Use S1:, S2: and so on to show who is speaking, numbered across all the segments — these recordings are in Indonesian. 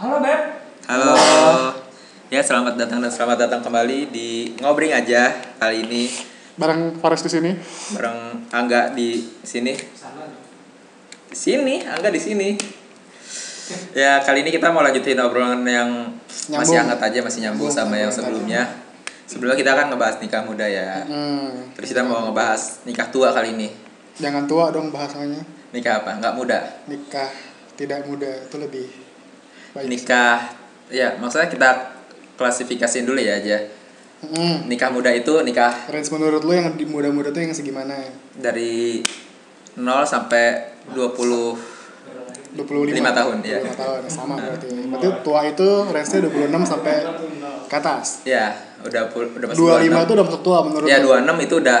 S1: Halo Beb.
S2: Halo. Ya, selamat datang dan selamat datang kembali di Ngobring aja kali ini
S3: bareng Faris di sini.
S2: bareng Angga di sini. Di sini, Angga di sini. Ya, kali ini kita mau lanjutin obrolan yang masih
S3: Nyambung.
S2: hangat aja, masih nyambung sama yang sebelumnya. Sebelumnya kita akan ngebahas nikah muda ya.
S3: Hmm,
S2: Terus kita mau ngebahas nikah tua kali ini.
S3: jangan tua dong bahasanya.
S2: Nikah apa? Nggak muda.
S3: Nikah tidak muda itu lebih.
S2: Nikah ya, maksudnya kita klasifikasiin dulu ya aja.
S3: Hmm.
S2: Nikah muda itu nikah
S3: Range menurut lu yang di muda-muda tuh yang segimana?
S2: dari 0 sampai 20
S3: 25
S2: Lima tahun, ya.
S3: 25 tahun, sama berarti. Berarti tua itu range-nya 26 sampai ke atas.
S2: ya udah udah masuk
S3: 25 itu udah masuk tua menurut
S2: ya
S3: lu?
S2: 26 itu udah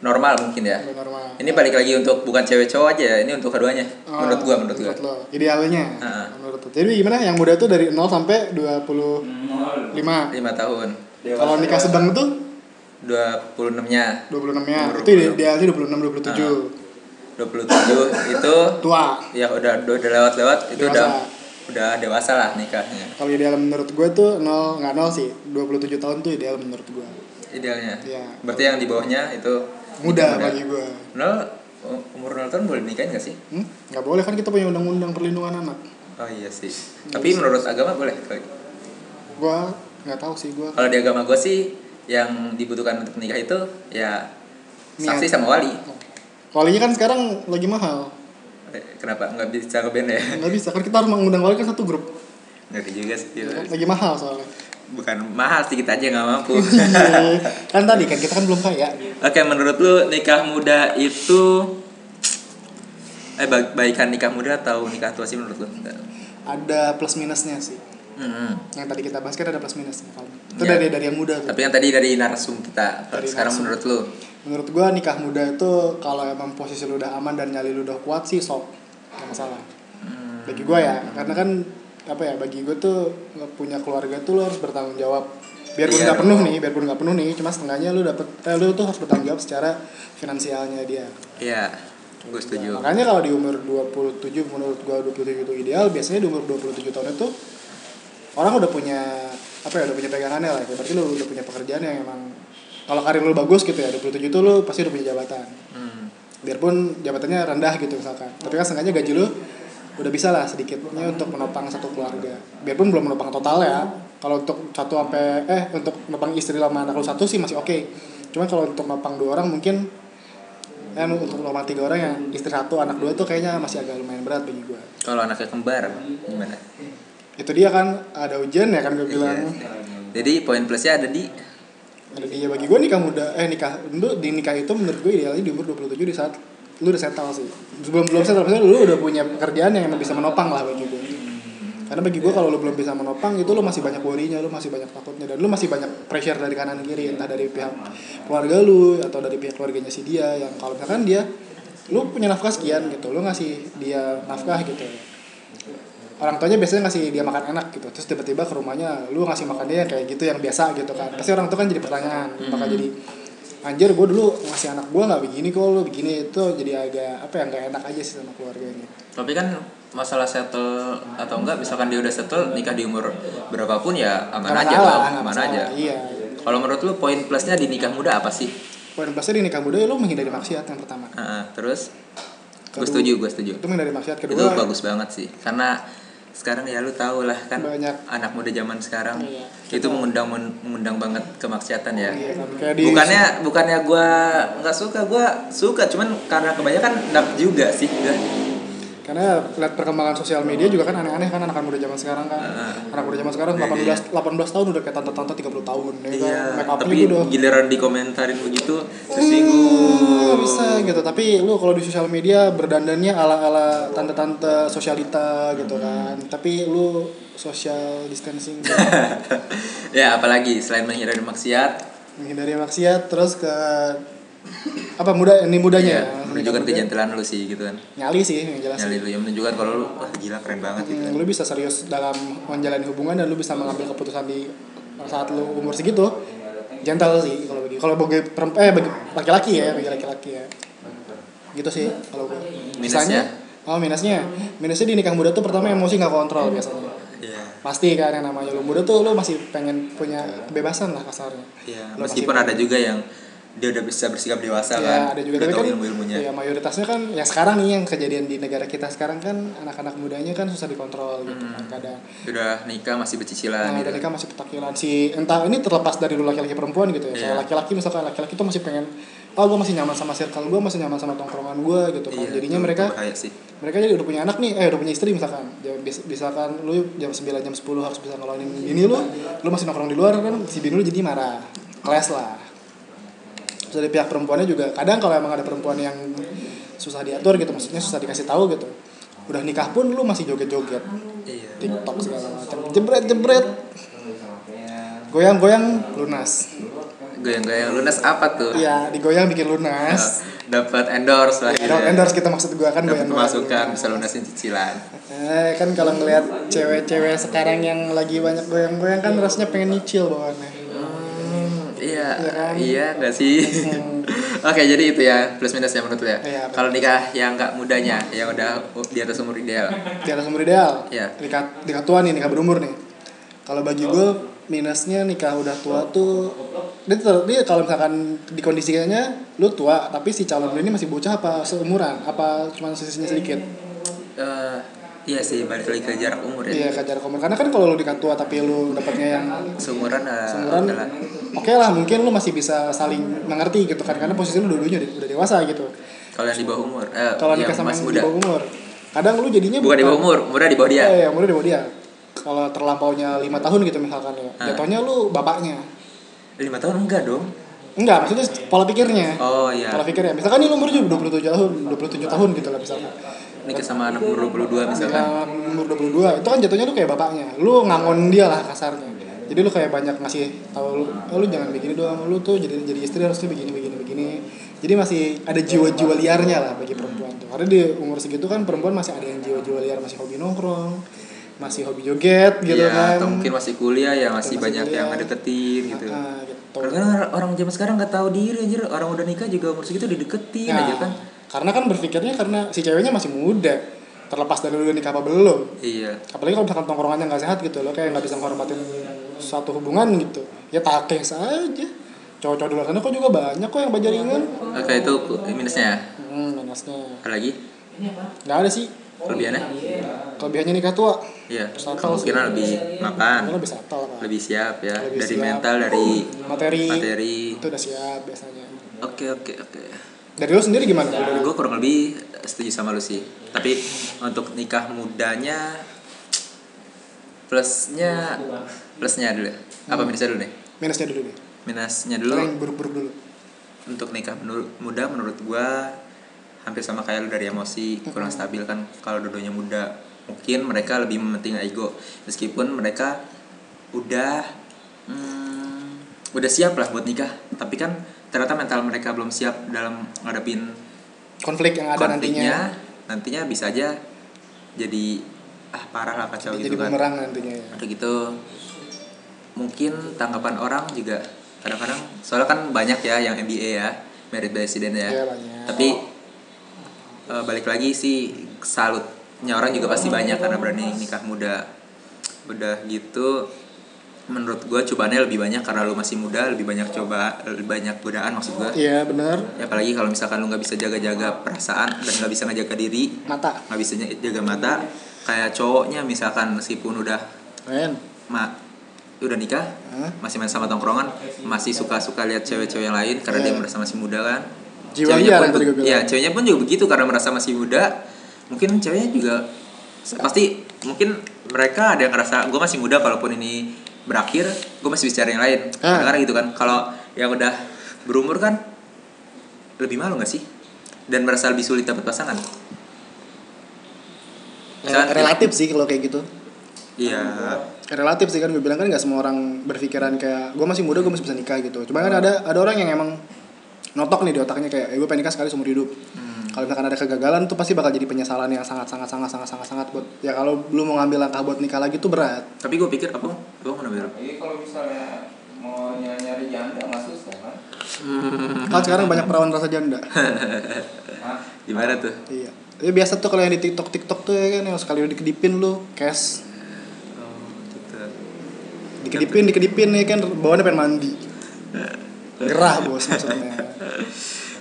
S2: normal mungkin ya
S3: Udah normal.
S2: ini balik lagi untuk bukan cewek cowok aja ya ini untuk keduanya
S3: Oh,
S2: menurut gua menurut gua
S3: lo. Idealnya.
S2: Heeh.
S3: Menurut lu. Jadi gimana yang muda tuh dari 0 sampai 25.
S2: 5 tahun
S3: Kalau nikah sedang tuh
S2: 26 nya
S3: 26 ya.
S2: Umur
S3: Itu
S2: 26.
S3: idealnya 26 27.
S2: 27 itu
S3: Tua.
S2: ya udah udah, udah lewat-lewat itu
S3: Dewasa.
S2: udah udah dewasa lah nikahnya
S3: Kalau ideal menurut gue tuh 0 nggak 0 sih. 27 tahun tuh ideal menurut gue.
S2: idealnya
S3: Iya.
S2: berarti yang di bawahnya itu
S3: Muda
S2: nikah
S3: bagi gue.
S2: nol umur 0 tahun boleh nikahin gak sih
S3: Hmm? Nggak boleh kan kita punya undang-undang perlindungan anak.
S2: oh iya sih tapi menurut agama boleh kali
S3: Gue nggak tahu sih gue.
S2: Kalau di agama gue sih yang dibutuhkan untuk menikah itu ya saksi
S3: Niat.
S2: sama wali.
S3: Walinya kan sekarang lagi mahal.
S2: Eh, Kenapa nggak bisa ngeband ya?
S3: Nggak bisa kan kita harus mengundang wali kan satu grup.
S2: Ngerti juga sih. gitu.
S3: Lagi mahal soalnya.
S2: Bukan mahal sih kita aja nggak mampu.
S3: kan tadi kan kita kan belum kaya.
S2: Oke, menurut lu nikah muda itu eh ba- baikan nikah muda atau nikah tua sih menurut lu?
S3: Ada plus minusnya sih.
S2: Hmm.
S3: Yang tadi kita bahas kan ada plus minusnya kalau itu
S2: Iya.
S3: dari dari yang muda tuh.
S2: Tapi yang tadi dari narsum kita.
S3: Dari
S2: Sekarang
S3: narsum.
S2: menurut lu?
S3: Menurut gua nikah muda itu kalau emang posisi lu udah aman dan nyali lu udah kuat sih sok nggak masalah.
S2: Hmm.
S3: Bagi gua ya, karena kan apa ya bagi gua tuh punya keluarga tuh lu harus bertanggung jawab. Biarpun
S2: Iya
S3: nggak
S2: dong.
S3: penuh nih, biarpun nggak penuh nih, cuma setengahnya lu dapet eh, lu tuh harus bertanggung jawab secara finansialnya dia.
S2: Iya, gue setuju.
S3: Makanya kalau di umur 27 menurut gua 27 itu ideal, biasanya di umur 27 tahun itu orang udah punya apa ya udah punya pegangannya lah. Berarti lu udah punya pekerjaan yang emang kalau karir lu bagus gitu ya 27 itu lu pasti udah punya jabatan.
S2: Hmm.
S3: Biarpun jabatannya rendah gitu misalkan. Tapi kan sengaja gaji lu udah bisa lah sedikitnya untuk menopang satu keluarga. Biarpun belum menopang total ya. Kalau untuk satu sampai eh untuk menopang istri sama anak lu satu sih masih oke. Cuman kalau untuk menopang dua orang mungkin kan untuk menopang tiga orang yang istri satu anak dua tuh kayaknya masih agak lumayan berat bagi gua.
S2: Kalau anaknya kembar gimana?
S3: Itu dia kan ada ujian ya kan gue bilang.
S2: Iya. Jadi poin plusnya ada di
S3: Ada dia bagi gua nikah muda eh nikah dulu di nikah itu menurut gue idealnya di umur 27 di saat lu udah settle sih. Sebelum belum settle maksudnya lu udah punya pekerjaan yang emang bisa menopang lah bagi gue. Karena bagi gue kalau lu belum bisa menopang itu lu masih banyak worry-nya, lu masih banyak takutnya dan lu masih banyak pressure dari kanan kiri entah dari pihak keluarga lu atau dari pihak keluarganya si dia yang kalau misalkan dia lu punya nafkah sekian gitu, lu ngasih dia nafkah gitu. Orang tuanya biasanya ngasih dia makan enak gitu, terus tiba-tiba ke rumahnya lu ngasih makan dia kayak gitu yang biasa gitu kan. Pasti orang tua kan jadi pertanyaan, bakal
S2: Hmm.
S3: jadi anjir gue dulu ngasih anak gue nggak begini kok lu begini itu jadi agak apa ya nggak enak aja sih sama keluarganya.
S2: Tapi kan masalah settle atau enggak misalkan dia udah settle nikah di umur berapapun ya aman aja
S3: nggak
S2: aman
S3: masalah.
S2: aja.
S3: Iya.
S2: Kalau menurut lu poin plusnya di nikah muda apa sih?
S3: Poin plusnya di nikah muda ya lu menghindari maksiat yang pertama.
S2: Heeh, terus gue setuju, gue setuju.
S3: Itu menghindari maksiat kedua.
S2: Itu bagus banget sih. Karena sekarang ya lu tau lah kan
S3: Banyak.
S2: anak muda zaman sekarang
S3: Iya.
S2: itu mengundang mengundang banget kemaksiatan ya.
S3: Iya, kan.
S2: Bukannya bukannya gua nggak suka, gua suka cuman karena kebanyakan dark juga sih. gua.
S3: karena lihat perkembangan sosial media juga kan aneh-aneh kan anak muda zaman sekarang kan.
S2: Heeh.
S3: Anak muda zaman sekarang
S2: Iya,
S3: 18 18 tahun udah kayak tante-tante 30 tahun ya
S2: Iya,
S3: kan. Make up-nya
S2: tapi
S3: gitu udah
S2: giliran dikomentarin begitu
S3: Hmm,
S2: tersinggung.
S3: Bisa gitu tapi lu kalau di sosial media berdandannya ala-ala tante-tante sosialita gitu
S2: Hmm.
S3: kan tapi lu social distancing gitu.
S2: ya, apalagi selain menghindari maksiat,
S3: menghindari maksiat terus ke apa muda ini mudanya
S2: ya,
S3: ya,
S2: menunjukkan
S3: muda.
S2: kejantilan lu sih gitu kan.
S3: nyali sih yang jelas
S2: Nyali lu yang menunjukkan kalau lu wah gila keren banget gitu kan.
S3: Hmm, lu bisa serius dalam menjalani hubungan dan lu bisa mengambil keputusan di saat lu umur segitu gentle sih kalau bagi kalau bagi perempuan eh bagi laki-laki ya bagi laki-laki ya. Gitu sih kalau gue
S2: Minusnya?
S3: oh minusnya. Minusnya di nikah muda tuh pertama emosi nggak kontrol biasanya.
S2: Iya.
S3: pasti kan yang namanya lu muda tuh lu masih pengen punya kebebasan lah kasarnya.
S2: Iya, meskipun
S3: masih-
S2: ada juga yang dia udah bisa bersikap dewasa
S3: ya
S2: kan.
S3: ada juga
S2: udah tahu
S3: kan
S2: ilmu-ilmunya.
S3: ya mayoritasnya kan ya sekarang nih yang kejadian di negara kita sekarang kan anak-anak mudanya kan susah dikontrol gitu kan kadang
S2: Udah nikah masih bercicilan
S3: Nah,
S2: gitu.
S3: dan nikah masih petakilan si entah ini terlepas dari lu laki-laki perempuan gitu ya.
S2: Iya.
S3: laki-laki misalkan laki-laki tuh masih pengen oh gue masih nyaman sama circle gue masih nyaman sama tongkrongan gue gitu kan.
S2: Iya,
S3: Jadinya
S2: itu
S3: mereka
S2: sih.
S3: mereka jadi udah punya anak nih, eh udah punya istri misalkan. Ya, bis- misalkan lu jam 9 jam 10 harus bisa ngelonin bini lu, lu masih nongkrong di luar kan si bini lu jadi marah. Kelas lah. Terus dari pihak perempuannya juga kadang kalau emang ada perempuan yang susah diatur gitu, maksudnya susah dikasih tahu gitu. Udah nikah pun lu masih joget-joget.
S2: Iya.
S3: TikTok segala macam. Jebret jebret. Goyang-goyang lunas.
S2: Goyang-goyang lunas apa tuh?
S3: Iya, digoyang bikin lunas.
S2: Dapat endorse lah
S3: Ya,
S2: gitu.
S3: endorse kita maksud gua kan
S2: Dapat pemasukan bisa lunasin cicilan.
S3: Eh, kan kalau ngelihat cewek-cewek sekarang yang lagi banyak goyang-goyang kan rasanya pengen nyicil bawaannya.
S2: Iya,
S3: Iya kan?
S2: iya nggak sih?
S3: Hmm.
S2: Oke, jadi itu ya plus minusnya menurut lu ya.
S3: Iya, betul.
S2: Kalau nikah yang nggak mudanya, yang udah di atas umur ideal.
S3: Di atas umur ideal.
S2: Iya.
S3: Nikah, nikah tua nih, nikah berumur nih. Kalau bagi gue minusnya nikah udah tua tuh dia, dia kalau misalkan di kondisinya lu tua tapi si calon lu ini masih bocah apa seumuran apa cuma sisinya sedikit
S2: Eh, iya sih balik lagi ke jarak umur ya.
S3: Iya kejar komen karena kan kalau lu nikah tua tapi lu dapatnya yang
S2: Seumuran uh,
S3: seumuran
S2: adalah
S3: oke lah mungkin lu masih bisa saling mengerti gitu kan karena posisi lu dulunya udah dewasa gitu
S2: kalau yang di bawah umur. Eh,
S3: kalau nikah sama yang di bawah umur kadang lu jadinya
S2: Bukan di bawah umur, muda di bawah dia.
S3: Iya, yang muda di bawah dia kalau terlampaunya lima tahun gitu misalkan ya
S2: Ah.
S3: jatuhnya lu bapaknya
S2: Lima tahun enggak dong?
S3: enggak maksudnya pola pikirnya
S2: Oh iya.
S3: pola pikirnya misalkan nih lu umur juga 27 tahun 27 tahun gitu lah misalkan
S2: Nikah sama anak umur 22 misalkan.
S3: Nikah umur 22 itu kan jatuhnya lu kayak bapaknya lu ngangon dia lah kasarnya jadi lu kayak banyak ngasih tahu lu oh, lu jangan begini doang lu tuh jadi jadi istri harusnya begini begini begini jadi masih ada jiwa-jiwa liarnya lah bagi perempuan tuh karena di umur segitu kan perempuan masih ada yang jiwa-jiwa liar masih hobi nongkrong masih hobi joget gitu
S2: Iya,
S3: kan
S2: atau mungkin masih kuliah ya masih
S3: Masih
S2: banyak
S3: kuliah.
S2: yang ngedeketin gitu.
S3: Ah, gitu.
S2: Karena orang- orang zaman sekarang nggak tahu diri anjir, orang udah nikah juga umur segitu dideketin
S3: Nah,
S2: aja kan.
S3: karena kan berpikirnya karena si ceweknya masih muda terlepas dari lu udah nikah apa belum
S2: Iya.
S3: apalagi kalau misalkan tongkrongannya nggak sehat gitu lo kayak nggak bisa menghormatin suatu hubungan gitu ya takeh saja cowok-cowok di luar sana kok juga banyak kok yang bajaringan
S2: Oke, itu minusnya. ya.
S3: hmm minusnya
S2: Apa lagi?
S3: nggak ada sih
S2: Kelebihannya?
S3: kelebihannya nikah tua
S2: Iya.
S3: Sih.
S2: Kemungkinan lebih makan,
S3: karena bisa settle kan
S2: lebih siap ya
S3: Lebih
S2: dari
S3: siap.
S2: mental, dari
S3: materi,
S2: materi.
S3: itu udah siap biasanya
S2: Oke, oke, oke.
S3: dari lu sendiri gimana Dari-
S2: Gue kurang lebih setuju sama lu sih. Tapi untuk nikah mudanya plusnya plusnya dulu. Apa minusnya dulu nih?
S3: minusnya dulu deh
S2: Minusnya
S3: dulu. yang buruk-buruk dulu.
S2: Untuk nikah menur- muda menurut gua hampir sama kayak lu dari emosi kurang stabil kan. Kalau dua-duanya muda mungkin mereka lebih mementingkan ego. Meskipun mereka udah hmm, udah siap lah buat nikah. Tapi kan ternyata mental mereka belum siap dalam ngadepin
S3: konflik yang ada
S2: konfliknya.
S3: nantinya.
S2: Nantinya bisa aja jadi ah parah lah kacau
S3: jadi
S2: gitu kan.
S3: nantinya ya.
S2: Udah gitu mungkin tanggapan orang juga kadang-kadang soalnya kan banyak ya yang MBA ya merit by accident ya.
S3: Banyak.
S2: tapi eh, balik lagi sih salutnya orang juga pasti banyak karena berani nikah muda. Udah gitu menurut gue cobaannya lebih banyak karena lu masih muda lebih banyak coba lebih banyak godaan maksud gue
S3: iya benar
S2: ya apalagi kalau misalkan lu nggak bisa jaga-jaga perasaan dan nggak bisa ngejaga diri.
S3: Mata.
S2: Nggak bisa jaga mata kayak cowoknya misalkan meskipun udah
S3: men
S2: ma udah nikah
S3: Hah?
S2: masih main sama tongkrongan masih suka suka lihat cewek-cewek yang lain karena dia
S3: Iya.
S2: merasa masih muda kan.
S3: Jiwa
S2: Ceweknya pun
S3: tadi
S2: ya ceweknya pun juga begitu karena merasa masih muda. Mungkin ceweknya juga pasti mungkin mereka ada yang ngerasa gue masih muda kalaupun ini berakhir gue masih bisa cari yang lain. Karena gitu kan kalau yang udah berumur kan lebih malu gak sih? Dan merasa lebih sulit dapat pasangan Misalkan-
S3: relatif sih kalau kayak gitu.
S2: Iya.
S3: Relatif sih kan gue bilang kan nggak semua orang berpikiran kayak gue masih muda gue masih bisa nikah gitu. Cuma kan ada ada orang yang emang notok nih di otaknya kayak eh, gue pengen nikah sekali seumur hidup. Kalau misalkan ada kegagalan tuh pasti bakal jadi penyesalan yang sangat sangat sangat sangat sangat sangat buat ya kalau belum mau ngambil langkah buat nikah lagi tuh berat.
S2: Tapi gue pikir apa? Apa mau nambah
S1: Jadi kalau misalnya mau nyari, nyari janda nggak susah kan?
S3: kan sekarang banyak perawan rasa janda.
S1: Hah?
S2: gimana tuh?
S3: Iya ya biasa tuh kalau yang di tiktok tiktok tuh ya kan yang sekali udah dikedipin lu cash. Dikedipin dikedipin nih kan bawaannya pengen mandi. Gerah bos maksudnya.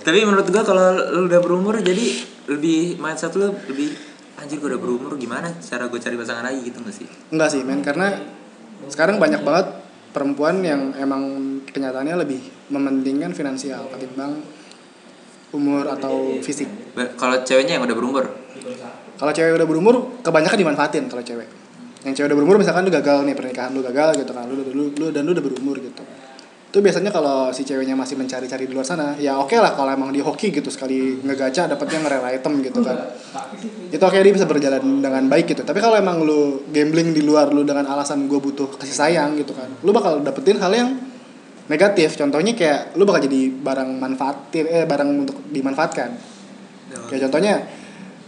S2: Tapi menurut gua kalau lu udah berumur jadi lebih mindset lu lebih anjir gua udah berumur gimana cara gua cari pasangan lagi? Gitu gak sih?
S3: enggak sih men karena sekarang banyak banget perempuan yang emang kenyataannya lebih mementingkan finansial ketimbang umur atau fisik.
S2: Kalau ceweknya yang udah berumur,
S3: kalau cewek udah berumur kebanyakan dimanfaatin kalau cewek. Yang cewek udah berumur misalkan lu gagal nih pernikahan lu gagal gitu kan. Lu, lu, lu dan lu udah berumur gitu. Itu biasanya kalau si ceweknya masih mencari-cari di luar sana ya oke lah kalau emang di hoki gitu sekali ngegaca dapetnya ngerel item gitu kan. Itu oke dia bisa berjalan dengan baik gitu. Tapi kalau emang lu gambling di luar lu dengan alasan gue butuh kasih sayang gitu kan lu bakal dapetin hal yang negatif. Contohnya kayak lu bakal jadi barang manfaatin eh barang untuk dimanfaatkan. Kayak contohnya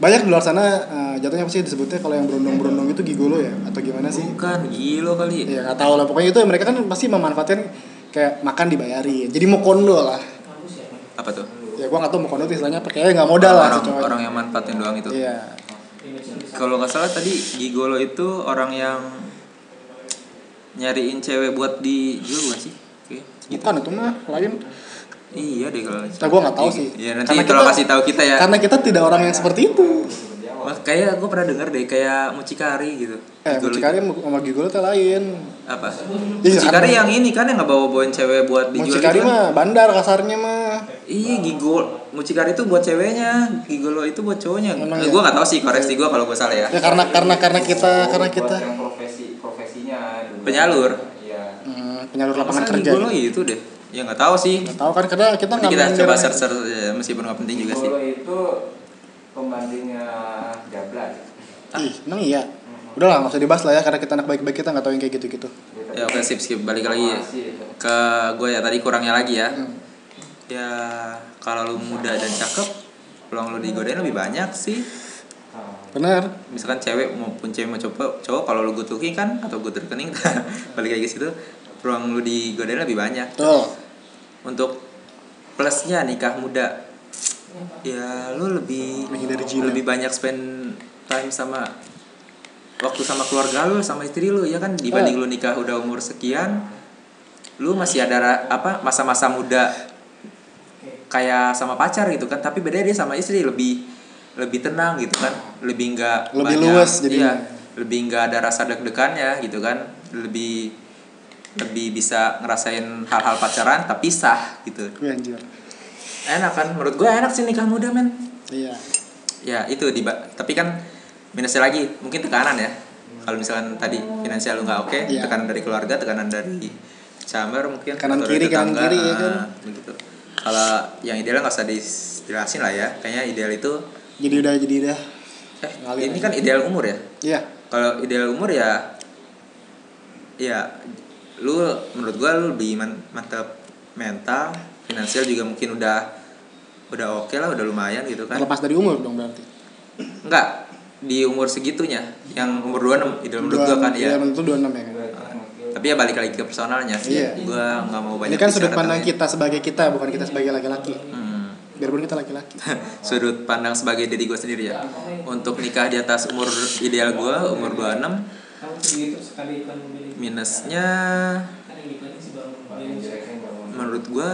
S3: banyak di luar sana eh, jatuhnya apa sih disebutnya kalau yang berondong-berondong itu gigolo ya? Atau gimana sih?
S2: Bukan gilo kali.
S3: ya nggak tahu lah. Pokoknya itu mereka kan pasti memanfaatkan kayak makan dibayarin. Jadi mau kondo lah.
S2: Apa tuh?
S3: ya gua nggak tahu mau kondo itu istilahnya kayaknya nggak modal lah si
S2: orang, orang yang manfaatin doang itu.
S3: iya.
S2: Kalau nggak salah tadi gigolo itu orang yang nyariin cewek buat dijual bukan sih? Oke.
S3: bukan itu mah lain
S2: Iya deh kalau.
S3: Nah, gua nggak tahu sih.
S2: Iya nanti
S3: Karena
S2: tolong
S3: kita-
S2: kasih tahu kita ya.
S3: karena kita tidak orang yang seperti itu
S2: Wah, kayak gue pernah denger deh kayak mucikari gitu.
S3: eh
S2: Gigolo
S3: mucikari sama gigolo itu lain
S2: apa?
S3: Iya,
S2: mucikari
S3: kan.
S2: yang ini kan yang nggak bawa bawain cewek buat dijual.
S3: mucikari
S2: itu kan?
S3: mah bandar kasarnya mah
S2: Iya gigol mucikari itu buat ceweknya, gigolo itu buat cowoknya.
S3: Emang
S2: Eh,
S3: ya?
S2: gua nggak tahu sih koreksi gua kalau gua salah ya.
S3: ya karena karena karena kita karena kita
S1: yang profesi profesinya.
S2: Penyalur.
S3: Penyalur lapangan
S2: Masa
S3: kerja
S2: gigolo itu deh. Ya nggak tahu sih.
S3: nggak tahu kan karena kita nggak
S2: kita coba search search ya, meskipun nggak penting juga sih.
S1: Gigolo itu pembandingnya jablas.
S3: Ih, emang iya. Udah lah, nggak usah dibahas lah ya, karena kita anak baik-baik kita nggak tahu yang kayak gitu-gitu.
S2: Ya oke skip skip balik lagi ya. Ke gue ya tadi kurangnya lagi ya.
S3: Hmm.
S2: Ya kalau lu muda dan cakep, peluang lu digodain lebih banyak sih.
S1: Ah.
S3: Bener.
S2: misalkan cewek maupun cewek mau cowok cowok kalau lu gutuki kan atau gut rekening balik lagi ke situ peluang lu digodain lebih banyak
S3: Tuh.
S2: untuk plusnya nikah muda ya lu lebih
S3: Menghindari zina.
S2: lebih banyak spend time sama waktu sama keluarga lu sama istri lu ya kan dibanding
S3: Oh.
S2: lu nikah udah umur sekian lu masih ada apa masa-masa muda kayak sama pacar gitu kan tapi beda dia sama istri lebih lebih tenang gitu kan lebih enggak
S3: Lebih luwes jadinya.
S2: iya, lebih enggak ada rasa deg-degannya gitu kan lebih lebih bisa ngerasain hal-hal pacaran tapi sah gitu
S3: Wih, anjir.
S2: enak kan menurut gue enak sih nikah muda men
S3: Iya.
S2: ya itu di tapi kan minusnya lagi mungkin tekanan ya kalau misalkan tadi finansial lu nggak oke
S3: Iya.
S2: tekanan dari keluarga tekanan dari chamber mungkin
S3: Kanan kiri, kanan kiri, ya kan?
S2: ah, begitu kalau yang ideal nggak usah dijelasin lah ya kayaknya ideal itu
S3: Jadi udah jadi udah.
S2: eh
S3: Ngalir
S2: ini
S3: aja.
S2: kan ideal umur ya
S3: Iya.
S2: kalau ideal umur ya ya lu menurut gua lu lebih man- mantap mental finansial juga mungkin udah udah oke lah udah lumayan gitu kan
S3: Terlepas dari umur dong berarti.
S2: Enggak, di umur segitunya yang umur 26 ideal menurut gua kan
S3: Iya,
S2: ya.
S3: menurut lu 26 ya kan.
S2: Tapi ya balik lagi ke personalnya sih.
S3: Iya.
S2: Gua nggak mau banyak
S3: Ini kan sudut pandang kita sebagai kita, bukan kita sebagai laki-laki.
S2: Hmm.
S3: Biarpun kita laki-laki.
S2: sudut pandang sebagai diri gue sendiri ya. Untuk nikah di atas umur ideal gua umur 26 minusnya menurut gua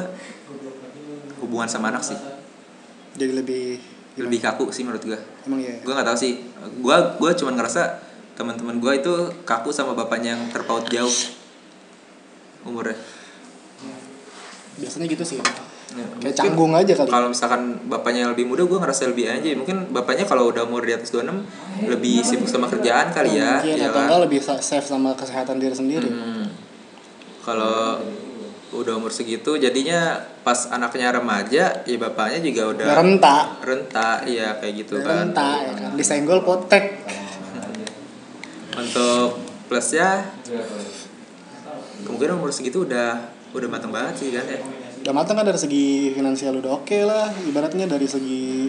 S2: hubungan sama anak sih.
S3: Jadi lebih
S2: Lebih kaku sih menurut gua.
S3: Emang iya.
S2: Gua nggak tahu sih. Gua gua cuma ngerasa teman-teman gua itu kaku sama bapaknya yang terpaut jauh umurnya.
S3: Biasanya gitu sih.
S2: Ya,
S3: Kayak canggung aja kali.
S2: Kalau misalkan bapaknya lebih muda, gue ngerasa lebih aja. Mungkin bapaknya kalau udah umur di atas 26 lebih sibuk sama kerjaan kali ya.
S3: Mungkin
S2: ya
S3: atau
S2: kan?
S3: enggak lebih sa- safe sama kesehatan diri sendiri.
S2: Hmm. Kalau udah umur segitu, jadinya pas anaknya remaja, ya bapaknya juga udah
S3: renta.
S2: renta, iya kayak gitu
S3: Udah
S2: kan.
S3: renta ya kan. Disenggol potek.
S2: Untuk plusnya, kemungkinan umur segitu udah udah matang banget sih kan ya.
S3: Udah matang kan dari segi finansial udah oke lah. Ibaratnya dari segi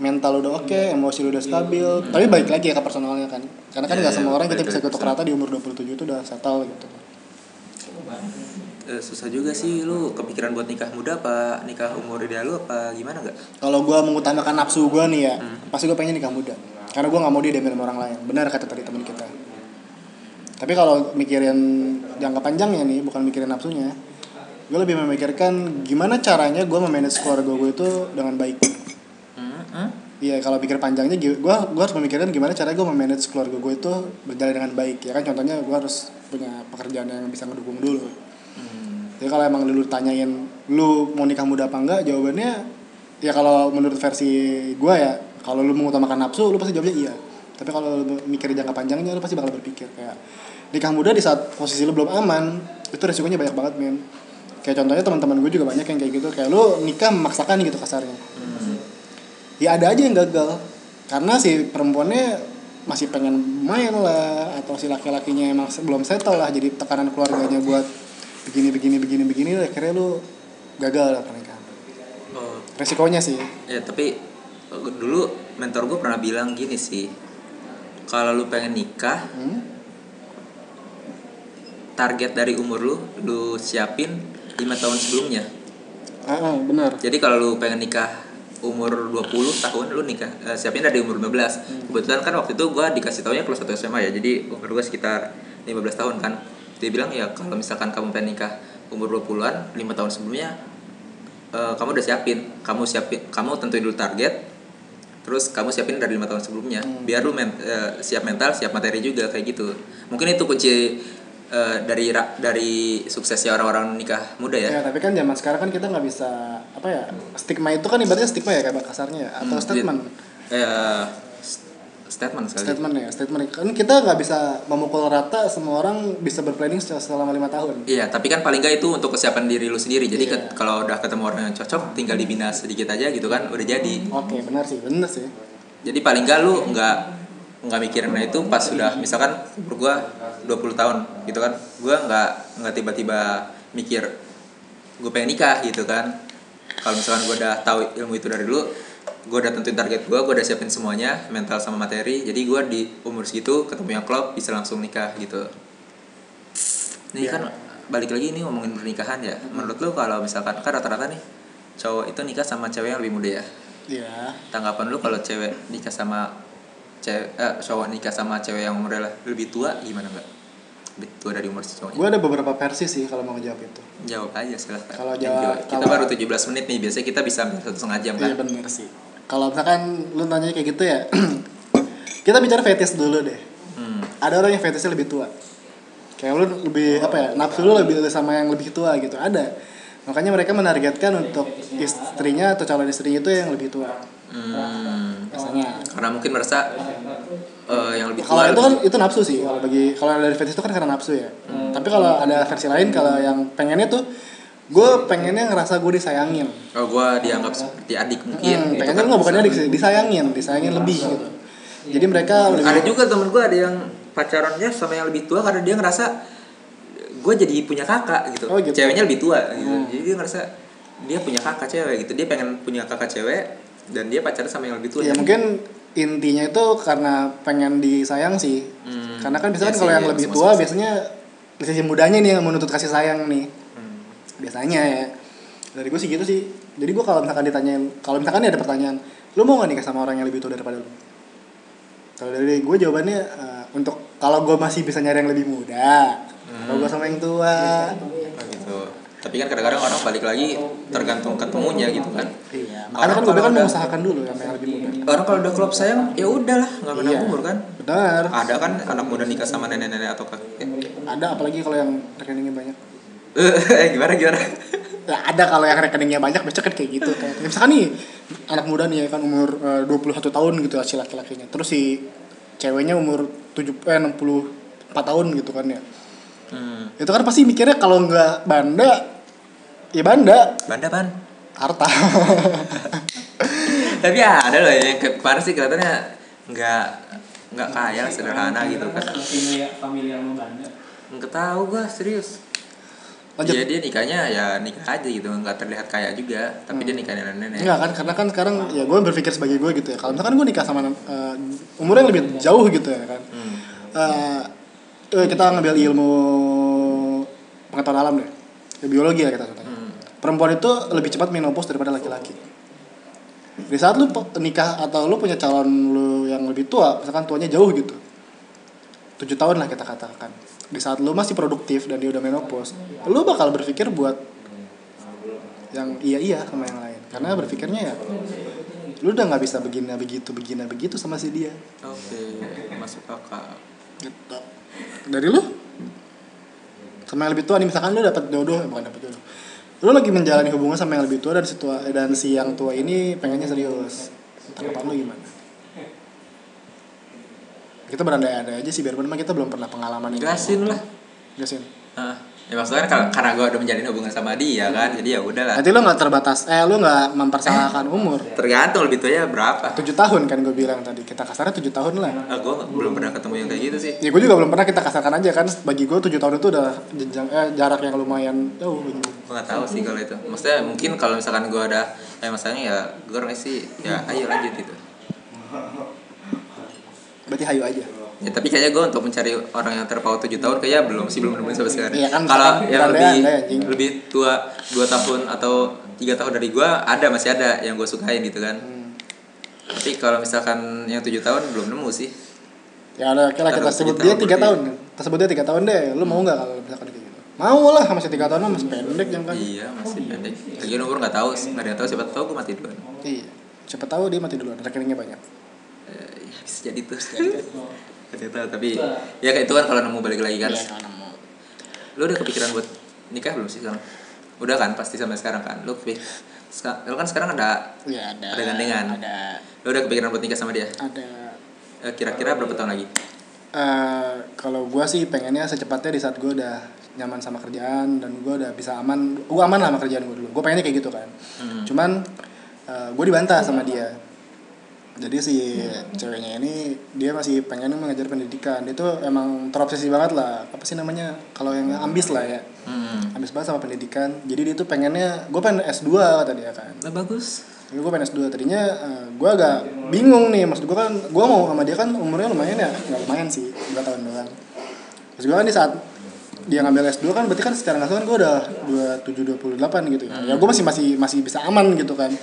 S3: mental udah oke, emosi udah stabil. Tapi balik lagi ya ke personalnya kan. Karena kan
S2: Iya,
S3: nggak
S2: iya,
S3: semua orang kita bisa ketuk
S2: ke
S3: rata di umur 27 itu udah settle gitu.
S2: Eh, susah juga sih lu kepikiran buat nikah muda apa nikah umur ideal lu apa gimana nggak?
S3: Kalau gua mengutamakan nafsu gua nih ya,
S2: Hmm.
S3: pasti gua pengen nikah muda. Karena gua nggak mau dia diambil sama orang lain. Benar kata tadi teman kita. tapi kalau mikirin jangka panjangnya nih bukan mikirin nafsunya gue lebih memikirkan gimana caranya gue memanage keluarga gue itu dengan baik.
S2: Hmm, hmm.
S3: Iya kalau pikir panjangnya gue gue harus memikirkan gimana caranya gue memanage keluarga gue itu berjalan dengan baik ya kan? Contohnya gue harus punya pekerjaan yang bisa ngedukung dulu.
S2: Hmm.
S3: jadi kalau emang lu tanyain lu mau nikah muda apa enggak? Jawabannya ya kalau menurut versi gue ya kalau lu mengutamakan nafsu lu pasti jawabnya iya. Tapi kalau lu mikir jangka panjangnya lu pasti bakal berpikir kayak nikah muda di saat posisi lu belum aman itu resikonya banyak banget men kayak contohnya teman-teman gue juga banyak yang kayak gitu. Kayak lu nikah memaksakan gitu kasarnya. Ya ada aja yang gagal. Karena si perempuannya masih pengen main lah atau si laki-lakinya emang belum settle lah jadi tekanan keluarganya buat begini begini begini begini akhirnya lu gagal lah pernikahan.
S2: Oh,
S3: resikonya sih.
S2: Ya tapi dulu mentor gue pernah bilang gini sih kalau lu pengen nikah
S3: hmm?
S2: target dari umur lu lu siapin lima tahun sebelumnya.
S3: Ah, benar.
S2: Jadi kalau lu pengen nikah umur 20 tahun lu nikah eh, siapin dari umur 15 kebetulan kan waktu itu gua dikasih taunya kelas 1 SMA ya jadi umur gua sekitar 15 tahun kan. Dia bilang ya kalau misalkan kamu pengen nikah umur 20-an 5 tahun sebelumnya eh, kamu udah siapin. Kamu siapin kamu tentuin dulu target terus kamu siapin dari lima tahun sebelumnya. Biar lu men- eh, siap mental siap materi juga kayak gitu. Mungkin itu kunci eh, dari dari suksesnya orang-orang nikah muda ya?
S3: Ya tapi kan zaman sekarang kan kita nggak bisa apa ya stigma itu kan ibaratnya stigma ya kayak kasarnya ya atau
S2: Hmm,
S3: statement.
S2: Eh, st- statement sekali.
S3: Statement ya statement. Kan kita nggak bisa memukul rata semua orang bisa berplanning sel- selama lima tahun.
S2: Iya, tapi kan paling nggak itu untuk kesiapan diri lu sendiri. Jadi
S3: Iya.
S2: ke- kalau udah ketemu orang yang cocok, tinggal dibina sedikit aja gitu kan, udah jadi.
S3: oke benar sih benar sih.
S2: Jadi paling nggak lu nggak nggak mikirin itu pas sudah misalkan gua 20 tahun gitu kan. Gua nggak nggak tiba-tiba mikir gue pengen nikah gitu kan. Kalau misalkan gua udah tahu ilmu itu dari dulu, gua udah tentuin target gua, gua udah siapin semuanya, mental sama materi. Jadi gua di umur segitu ketemu yang klop bisa langsung nikah gitu. Ini
S3: Iya.
S2: kan balik lagi ini ngomongin pernikahan ya. Menurut lu kalau misalkan kan rata-rata nih cowok itu nikah sama cewek yang lebih muda ya.
S3: Iya.
S2: Tanggapan lu kalau cewek nikah sama cewek eh, cowok nikah sama cewek yang umurnya lebih tua gimana mbak? Tua dari umur cowoknya.
S3: Gue ada beberapa versi sih kalau mau ngejawab itu.
S2: Jawab aja silahkan.
S3: Kalau jawab-
S2: kita
S3: kalau-
S2: baru 17 menit nih biasanya kita bisa satu setengah jam kan.
S3: Iya benar sih. Kalau misalkan lu tanya kayak gitu ya, kita bicara fetish dulu deh.
S2: Hmm.
S3: Ada orang yang fetishnya lebih tua. Kayak lu lebih apa ya, nafsu lu lebih sama yang lebih tua gitu. Ada. Makanya mereka menargetkan untuk istrinya atau calon istrinya itu yang lebih tua.
S2: Hmm.
S3: Biasanya.
S2: Karena mungkin merasa eh, yang lebih
S3: Kalau itu kan
S2: lebih-
S3: itu nafsu sih. Kalau bagi kalau dari fetish itu kan karena nafsu ya. Tapi kalau ada versi lain kalau yang pengennya tuh gue pengennya ngerasa gue disayangin.
S2: oh gua dianggap seperti adik mungkin.
S3: Hmm,
S2: gitu
S3: pengennya
S2: kan.
S3: nggak bukan adik sih, disayangin, disayangin lebih gitu. Jadi mereka lebih
S2: ada juga temen gue ada yang pacarannya sama yang lebih tua karena dia ngerasa gue jadi punya kakak gitu.
S3: Oh, gitu.
S2: ceweknya lebih tua gitu
S3: Hmm.
S2: jadi dia ngerasa dia punya kakak cewek gitu dia pengen punya kakak cewek dan dia pacaran sama yang lebih tua
S3: Ya mungkin intinya itu karena pengen disayang sih.
S2: Hmm.
S3: Karena kan biasanya
S2: Iya
S3: kalau yang
S2: iya,
S3: lebih tua biasanya sisi mudanya nih yang menuntut kasih sayang nih.
S2: Hmm.
S3: Biasanya ya. Dari gue sih gitu sih. Jadi gue kalau misalkan ditanyain, kalau misalkan ada pertanyaan, lu mau gak nikah sama orang yang lebih tua daripada lu? Kalau dari gue jawabannya eh, untuk kalau gue masih bisa nyari yang lebih muda, kalau gue sama yang tua,
S2: Oh, gitu tapi kan kadang-kadang orang balik lagi tergantung ketemunya gitu kan
S3: iya. Makanya
S2: Orang
S3: kan gue
S2: kalau
S3: bilang
S2: udah-
S3: mengusahakan dulu yang yang lebih muda.
S2: orang kalau udah klop sayang ya udahlah nggak pernah
S3: Iya.
S2: umur kan
S3: Benar.
S2: ada kan anak muda nikah sama nenek-nenek atau kakek
S3: Ada apalagi kalau yang rekeningnya banyak.
S2: eh gimana gimana
S3: ya ada kalau yang rekeningnya banyak biasanya kan kayak gitu kayak misalkan nih anak muda nih ya kan umur eh, 21 tahun gitu si laki-lakinya terus si ceweknya umur 7 eh 64 tahun gitu kan ya
S2: hmm.
S3: itu kan pasti mikirnya kalau nggak banda ya banda.
S2: Banda pan.
S3: Harta.
S2: Tapi ya ada loh yang ke- kemarin sih kelihatannya nggak nggak kaya sederhana gitu kan.
S4: Familiar familiar sama Banda?
S2: Nggak tahu gua serius.
S3: Lanjut.
S2: Iya dia nikahnya ya nikah aja gitu nggak terlihat kaya juga tapi dia nikah nenek-nenek
S3: Enggak kan karena kan sekarang ya gue berpikir sebagai gue gitu ya. Kalau misalkan gue nikah sama eh, umurnya yang lebih jauh gitu ya kan.
S2: Hmm.
S3: Eh, eh, kita ngambil ilmu pengetahuan alam deh. Ya, biologi ya kita contohnya
S2: Hmm.
S3: Perempuan itu lebih cepat menopause daripada laki-laki. Di saat lu nikah atau lu punya calon lu yang lebih tua misalkan tuanya jauh gitu tujuh tahun lah kita katakan. Di saat lu masih produktif dan dia udah menopause lu bakal berpikir buat yang iya iya sama yang lain. Karena berpikirnya ya lu udah nggak bisa begini begitu begini begitu sama si dia.
S2: Oke masuk akal.
S3: Gitu. Dari lu? Sama yang lebih tua nih misalkan lu dapat jodoh eh, bukan dapat jodoh lu lagi menjalani hubungan sama yang lebih tua dan si tua dan si yang tua ini pengennya serius. Tanggapan lu gimana? Kita berandai-andai aja sih biar memang kita belum pernah pengalaman ini
S2: jelasin lah.
S3: Jelasin
S2: Ya maksudnya kan karena gue udah menjalin hubungan sama dia kan jadi ya udahlah.
S3: Nanti lu nggak terbatas eh lu nggak mempersalahkan umur?
S2: Tergantung lebih tuanya berapa?
S3: Tujuh tahun kan gue bilang tadi kita kasarnya tujuh tahun lah.
S2: Ah, gue belum pernah ketemu yang kayak gitu sih.
S3: Ya gue juga belum pernah kita kasarkan aja kan bagi gue tujuh tahun itu udah jenjang eh, jarak yang lumayan jauh gue.
S2: gue nggak tahu sih kalau itu. Maksudnya mungkin kalau misalkan gue ada eh masalahnya ya gue orangnya sih. Ya ayo lanjut gitu.
S3: Berarti hayu aja
S2: ya tapi kayaknya gue untuk mencari orang yang terpaut 7 tahun kayaknya belum sih belum nemuin sampai sekarang.
S3: Iya kan,
S2: kalau yang lebih
S3: anjing.
S2: lebih tua 2 tahun atau tiga tahun dari gue ada masih ada yang gue sukain gitu kan.
S3: Hmm.
S2: tapi kalau misalkan yang tujuh tahun belum nemu sih.
S3: Ya udah oke lah kita
S2: Taruh
S3: sebut
S2: tujuh
S3: dia tiga
S2: berarti.
S3: tahun. Kita sebut dia tiga tahun deh. Lu mau nggak kalau misalkan kayak gitu? Mau lah masih tiga tahun masih pendek yang kan.
S2: Iya masih pendek. Lagi umur nggak tahu nggak ada yang tahu siapa tahu gue mati duluan.
S3: Iya. Siapa tahu dia mati duluan rekeningnya banyak.
S2: Eh, ya, bisa jadi tuh Tahu tapi ya kayak itu kan kalau nemu balik lagi kan
S3: Iya, kalau nemu.
S2: lu udah kepikiran buat nikah belum sih sekarang udah kan pasti sampai sekarang kan lu lu kan sekarang ada
S3: Iya ada.
S2: Ada gandengan.
S3: Ada.
S2: lu udah kepikiran buat nikah sama dia
S3: Ada.
S2: Eh, kira-kira berapa tahun lagi
S3: eh kalau gua sih pengennya secepatnya di saat gua udah nyaman sama kerjaan dan gua udah bisa aman, gua aman lah sama kerjaan gua dulu. Gua pengennya kayak gitu kan.
S2: Hmm.
S3: Cuman eh gua dibantah sama dia. Jadi si ceweknya ini dia masih pengen mengejar pendidikan. Dia tuh emang terobsesi banget lah. Apa sih namanya? Kalau yang ambis lah ya.
S2: hmm.
S3: Ambis banget sama pendidikan. Jadi dia tuh pengennya, gue pengen S2 kata dia kan.
S2: Nah, bagus
S3: Tapi gue pengen S2 tadinya gue agak bingung nih maksud gue kan gue mau sama dia kan umurnya lumayan ya nggak lumayan sih 2 tahun doang maksud gue kan di saat dia ngambil S2 kan berarti kan secara nggak kan gue udah 27 28 gitu ya. Ya gue masih masih masih bisa aman gitu kan.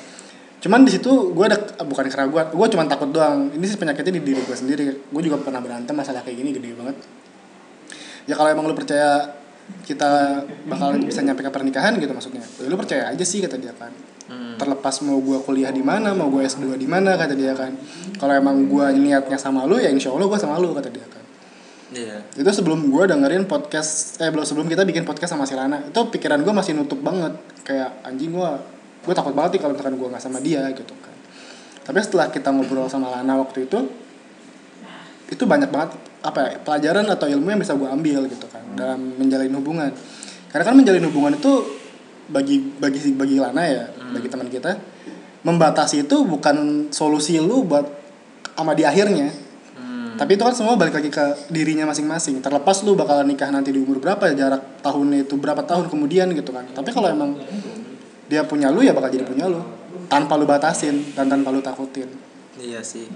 S3: Cuman di situ gue ada bukan keraguan, gue cuma takut doang. Ini sih penyakitnya di diri gue sendiri. Gue juga pernah berantem masalah kayak gini gede banget. Ya kalau emang lu percaya kita bakal bisa nyampe ke pernikahan gitu maksudnya. Ya lu percaya aja sih kata dia kan
S2: hmm.
S3: terlepas mau gue kuliah di mana mau gue S2 di mana kata dia kan kalau emang gue niatnya sama lu ya insya Allah gue sama lu kata dia kan
S2: iya
S3: itu sebelum gue dengerin podcast eh belum sebelum kita bikin podcast sama si Lana itu pikiran gue masih nutup banget kayak anjing gue gue takut banget nih kalau misalkan gue nggak sama dia gitu kan. Tapi setelah kita ngobrol sama Lana waktu itu itu banyak banget apa ya pelajaran atau ilmu yang bisa gue ambil gitu kan dalam menjalin hubungan. Karena kan menjalin hubungan itu bagi bagi bagi Lana ya bagi teman kita membatasi itu bukan solusi lu buat sama di akhirnya.
S2: Hmm.
S3: tapi itu kan semua balik lagi ke dirinya masing-masing. Terlepas lu bakalan nikah nanti di umur berapa ya jarak tahunnya itu berapa tahun kemudian gitu kan. Tapi kalau emang dia punya lu ya bakal jadi punya lu. Tanpa lu batasin dan tanpa lu takutin.
S2: Iya sih.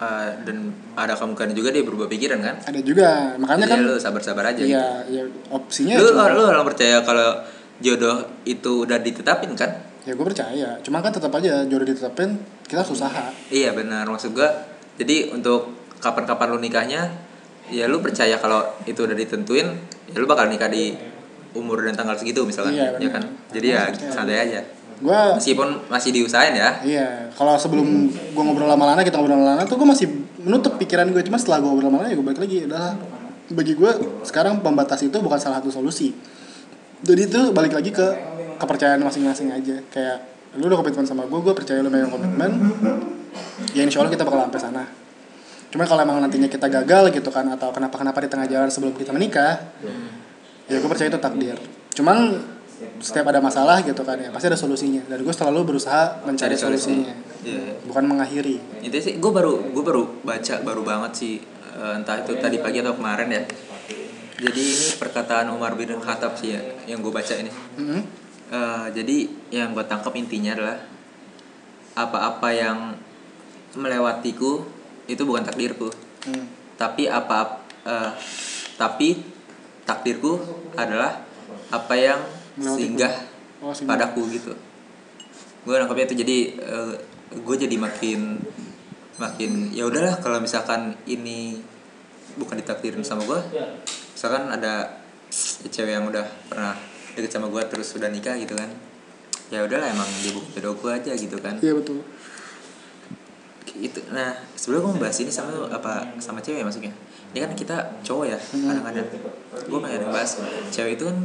S2: Eh, dan ada kemungkinan juga dia berubah pikiran kan?
S3: Ada juga. Makanya
S2: Jadi
S3: kan
S2: lu sabar-sabar aja gitu.
S3: iya ya opsinya
S2: lu
S3: cuma-
S2: lu orang percaya kalau jodoh itu udah ditetapin kan?
S3: Ya gue percaya. Cuma kan tetap aja jodoh ditetapin kita harus usaha.
S2: Iya benar. Maksud gua jadi untuk kapan-kapan lu nikahnya ya lu percaya kalau itu udah ditentuin ya lu bakal nikah di umur dan tanggal segitu misalkan
S3: Iya,
S2: ya kan jadi ya santai aja
S3: gue
S2: meskipun masih diusahain ya
S3: Iya, kalau sebelum gue ngobrol sama Lana, kita ngobrol sama Lana tuh gue masih menutup pikiran gue. Cuma setelah gue ngobrol sama Lana ya gue balik lagi. Udah, bagi gue sekarang pembatas itu bukan salah satu solusi. Jadi itu balik lagi ke kepercayaan masing-masing aja. Kayak lu udah komitmen sama gue, gue percaya lu megang komitmen. Ya insya Allah kita bakal sampai sana. Cuma kalau emang nantinya kita gagal gitu kan atau kenapa-kenapa di tengah jalan sebelum kita menikah, ya gue percaya itu takdir. Cuman setiap ada masalah gitu kan ya pasti ada solusinya dan gue selalu berusaha mencari
S2: Cari solusi.
S3: solusinya
S2: Iya.
S3: bukan mengakhiri
S2: itu sih gue baru gue baru baca baru banget sih eh, entah itu tadi pagi atau kemarin ya jadi ini perkataan Umar bin Khattab sih ya yang gue baca ini
S3: Mhm.
S2: Eh, jadi yang gue tangkap intinya adalah apa-apa yang melewatiku itu bukan takdirku
S3: Hmm.
S2: tapi apa eh, tapi takdirku adalah apa yang singgah
S3: Oh, singgah.
S2: padaku gitu. Gue nangkapnya itu jadi gue jadi makin makin ya udahlah kalau misalkan ini bukan ditakdirin sama gue misalkan ada cewek yang udah pernah deket sama gue terus udah nikah gitu kan ya udahlah emang dia bukan jodoh gue aja gitu kan.
S3: Iya betul.
S2: Itu nah sebelum gue membahas ini sama apa sama cewek maksudnya ini kan kita cowok ya kadang-kadang. Gue pengen bahas cewek itu kan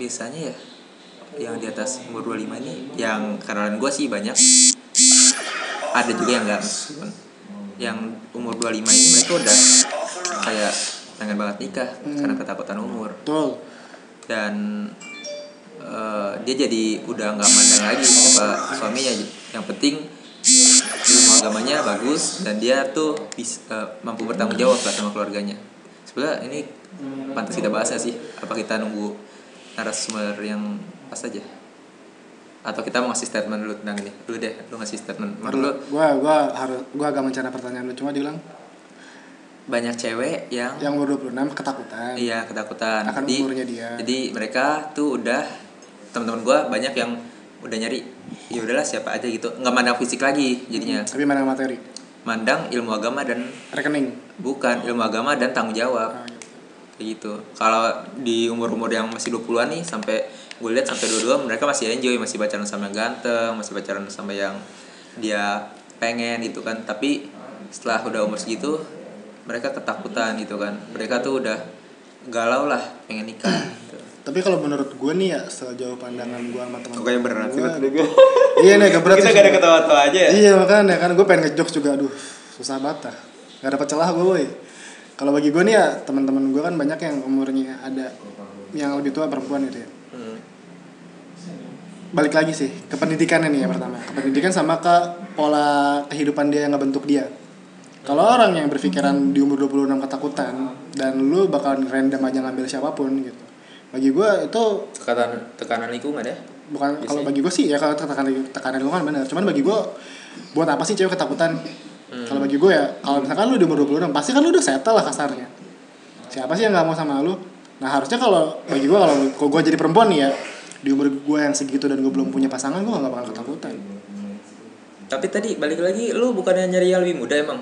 S2: biasanya ya yang di atas umur 25 ini yang kenalan gue sih banyak. Ada juga yang enggak yang umur 25 ini mereka udah kayak pengen banget nikah karena ketakutan umur.
S3: Betul.
S2: Dan eh, dia jadi udah nggak mandang lagi siapa suaminya. Yang penting agamanya bagus dan dia tuh bis, eh, mampu bertanggung jawab lah sama keluarganya. Sebenarnya ini pantas kita bahas sih? Apa kita nunggu narasumber yang pas aja? Atau kita mau ngasih statement dulu? Tentang ini dulu deh. Lu ngasih statement. Menurut lu.
S3: Gua gua harus gua agak mencari pertanyaan lu. Cuma diulang.
S2: Banyak cewek yang
S3: yang umur 26 ketakutan.
S2: Iya ketakutan.
S3: Akan
S2: jadi,
S3: umurnya dia.
S2: Jadi mereka tuh udah teman-teman gua banyak yang udah nyari ya udahlah siapa aja gitu. Nggak mandang fisik lagi jadinya.
S3: Tapi mana materi?
S2: Mandang ilmu agama dan
S3: rekening?
S2: Bukan ilmu agama dan tanggung jawab.
S3: Ah, gitu.
S2: kayak gitu. Kalau di umur-umur yang masih 20-an nih sampai gue lihat sampai 22 mereka masih enjoy masih pacaran sama yang ganteng masih pacaran sama yang dia pengen gitu kan. Tapi setelah udah umur segitu mereka ketakutan gitu kan. Mereka tuh udah galau lah pengen nikah gitu.
S3: Tapi kalau menurut gue nih ya sejauh pandangan gue sama teman
S2: Kok kayak berat sih,
S3: gue iya nih agak berat
S2: kita gak ada ketawa-tawa aja ya
S3: Iya makanya kan gue pengen ngejokes juga aduh susah banget dah. Gak dapet celah gue boy. Kalau bagi gue nih ya teman-teman gue kan banyak yang umurnya ada yang lebih tua perempuan gitu ya.
S2: Hmm.
S3: Balik lagi sih ke pendidikannya nih ya pertama. Ke pendidikan sama ke pola kehidupan dia yang ngebentuk dia. Kalau orang yang berpikiran di umur 26 ketakutan dan lu bakal random aja ngambil siapa pun gitu. Bagi gue itu
S2: tekanan tekanan lingkungan ya?
S3: Bukan kalau bagi gue sih ya kalau tekanan tekanan lingkungan benar cuman bagi gue buat apa sih cewek ketakutan?
S2: Hmm.
S3: kalau bagi gue ya kalau misalkan lu di umur 26 pasti kan lu udah settle lah kasarnya. Siapa sih yang nggak mau sama lu? Nah harusnya kalau bagi gue kalau kalau gue jadi perempuan nih ya di umur gue yang segitu dan gue belum punya pasangan gue nggak bakal ketakutan.
S2: Tapi tadi balik lagi lu bukannya nyari yang lebih muda emang?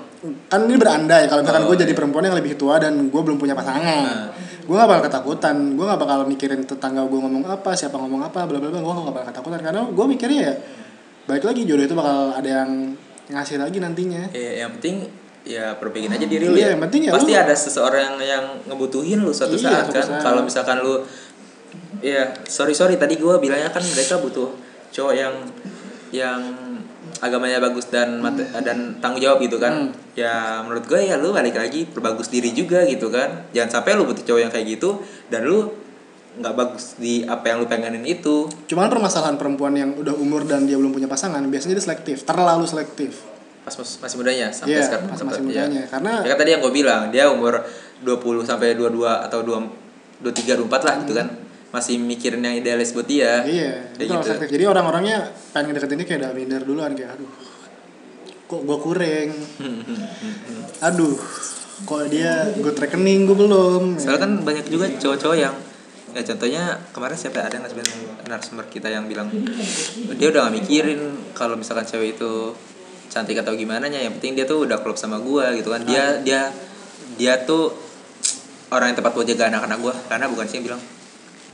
S3: Kan ini berandai kalau misalkan
S2: Oh,
S3: gue jadi
S2: iya.
S3: perempuan yang lebih tua dan gue belum punya pasangan gue gak bakal ketakutan. Gue gak bakal mikirin tetangga gue ngomong apa siapa ngomong apa bla bla bla. Gue gak bakal ketakutan. Karena gue mikirnya ya baik lagi jodoh itu bakal ada yang ngasih lagi nantinya.
S2: Ya yang penting ya perbaikin aja diri lu
S3: Iya,
S2: ya.
S3: yang penting ya
S2: pasti
S3: lu-
S2: ada seseorang yang ngebutuhin lu suatu
S3: Iya,
S2: saat kan. kalau misalkan lu ya sorry sorry tadi gue bilangnya kan mereka butuh cowok yang yang agamanya bagus dan mate- dan tanggung jawab gitu kan.
S3: Hmm.
S2: ya menurut gue ya lu balik lagi perbagus diri juga gitu kan. Jangan sampai lu butuh cowok yang kayak gitu dan lu nggak bagus di apa yang lu pengenin itu.
S3: Cuman permasalahan perempuan yang udah umur dan dia belum punya pasangan biasanya dia selektif terlalu selektif.
S2: Pas mas- masih mudanya sampai
S3: Iya,
S2: sekarang
S3: pas masih mudanya. Karena-
S2: ya kan tadi yang gue bilang dia umur 20 sampai 22 atau 2 23 24 lah gitu kan masih mikirin yang idealis buat dia.
S3: Iya
S2: kayak
S3: itu
S2: gitu.
S3: jadi orang-orangnya pengen deketin dia kayak udah minder duluan kayak aduh kok gue kurang? Aduh kok dia gue rekening gue belum.
S2: Soalnya kan banyak juga cowok-cowok yang ya contohnya kemarin siapa ada nggak sebenarnya narasumber kita yang bilang dia udah gak mikirin kalau misalkan cewek itu cantik atau gimana nya yang penting dia tuh udah klop sama gua gitu kan. Dia dia dia tuh orang yang tepat buat jaga anak-anak gua. Karena bukan sih yang bilang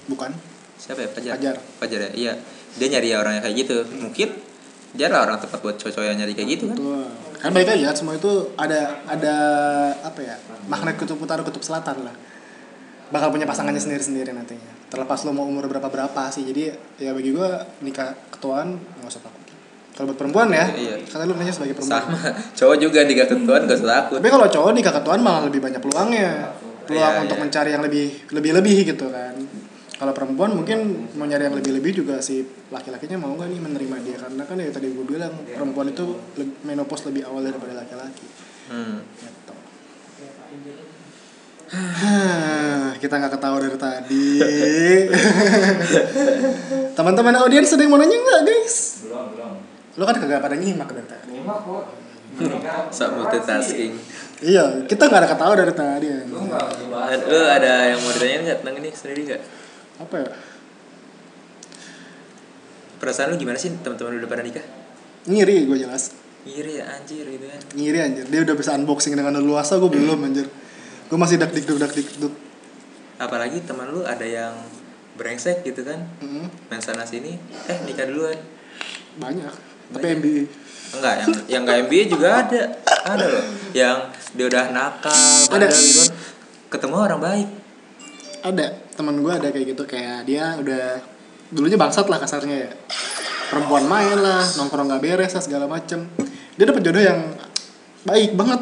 S3: bukan.
S2: Siapa ya? Fajar.
S3: Fajar.
S2: Fajar ya? Iya. Dia nyari orang yang kayak gitu. Mungkin dia lah orang tepat buat cowok-cowok yang nyari kayak gitu kan?
S3: Tuh. kan baik aja semua itu ada ada apa ya magnet kutub utara kutub selatan lah. Bakal punya pasangannya sendiri sendiri nantinya. Terlepas lo mau umur berapa berapa sih. Jadi ya bagi gue nikah ketuaan nggak usah takut. Kalau buat perempuan ya
S2: Iya.
S3: karena lu nanya sebagai perempuan.
S2: Sama. Cowok juga di ketentuan gak usah takut.
S3: Tapi kalau cowok nikah ketuaan malah lebih banyak peluangnya. Peluang
S2: Iya,
S3: untuk
S2: iya.
S3: mencari yang lebih lebih lebih gitu kan kalau perempuan mungkin mau nyari yang lebih lebih juga si laki-lakinya mau nggak nih menerima dia? Karena kan ya tadi gue bilang perempuan itu menopause lebih awal daripada laki-laki.
S2: Hmm.
S3: gitu. kita nggak ketawa dari tadi. Teman-teman audiens ada yang mau nanya nggak guys?
S1: Belum belum.
S3: Lo kan kagak pada nyimak dari tadi.
S1: Lima kok.
S2: Multitasking.
S3: Iya kita nggak ada ketawa dari tadi ya.
S1: lu
S2: ada yang mau ditanyain nggak? Tentang ini sendiri nggak
S3: apa ya?
S2: Perasaan lu gimana sih teman-teman udah pada nikah?
S3: Ngiri gue jelas.
S2: Iri ya anjir gitu kan.
S3: Ngiri anjir. Dia udah bisa unboxing dengan leluasa gue belum anjir. Gue masih dak dikduk dak dikduk
S2: apalagi teman lu ada yang brengsek gitu kan.
S3: Hmm,
S2: main sana sini eh nikah duluan.
S3: Banyak. Tapi
S2: Banyak.
S3: MBA
S2: enggak yang yang nggak MBA juga ada. Ada loh. Yang dia udah nakal
S3: Ada.
S2: gitu kan. Ketemu orang baik
S3: ada teman gue ada kayak gitu kayak dia udah dulunya bangsat lah kasarnya ya. Perempuan main lah nongkrong gak beres lah segala macem. Dia dapet jodoh yang baik banget.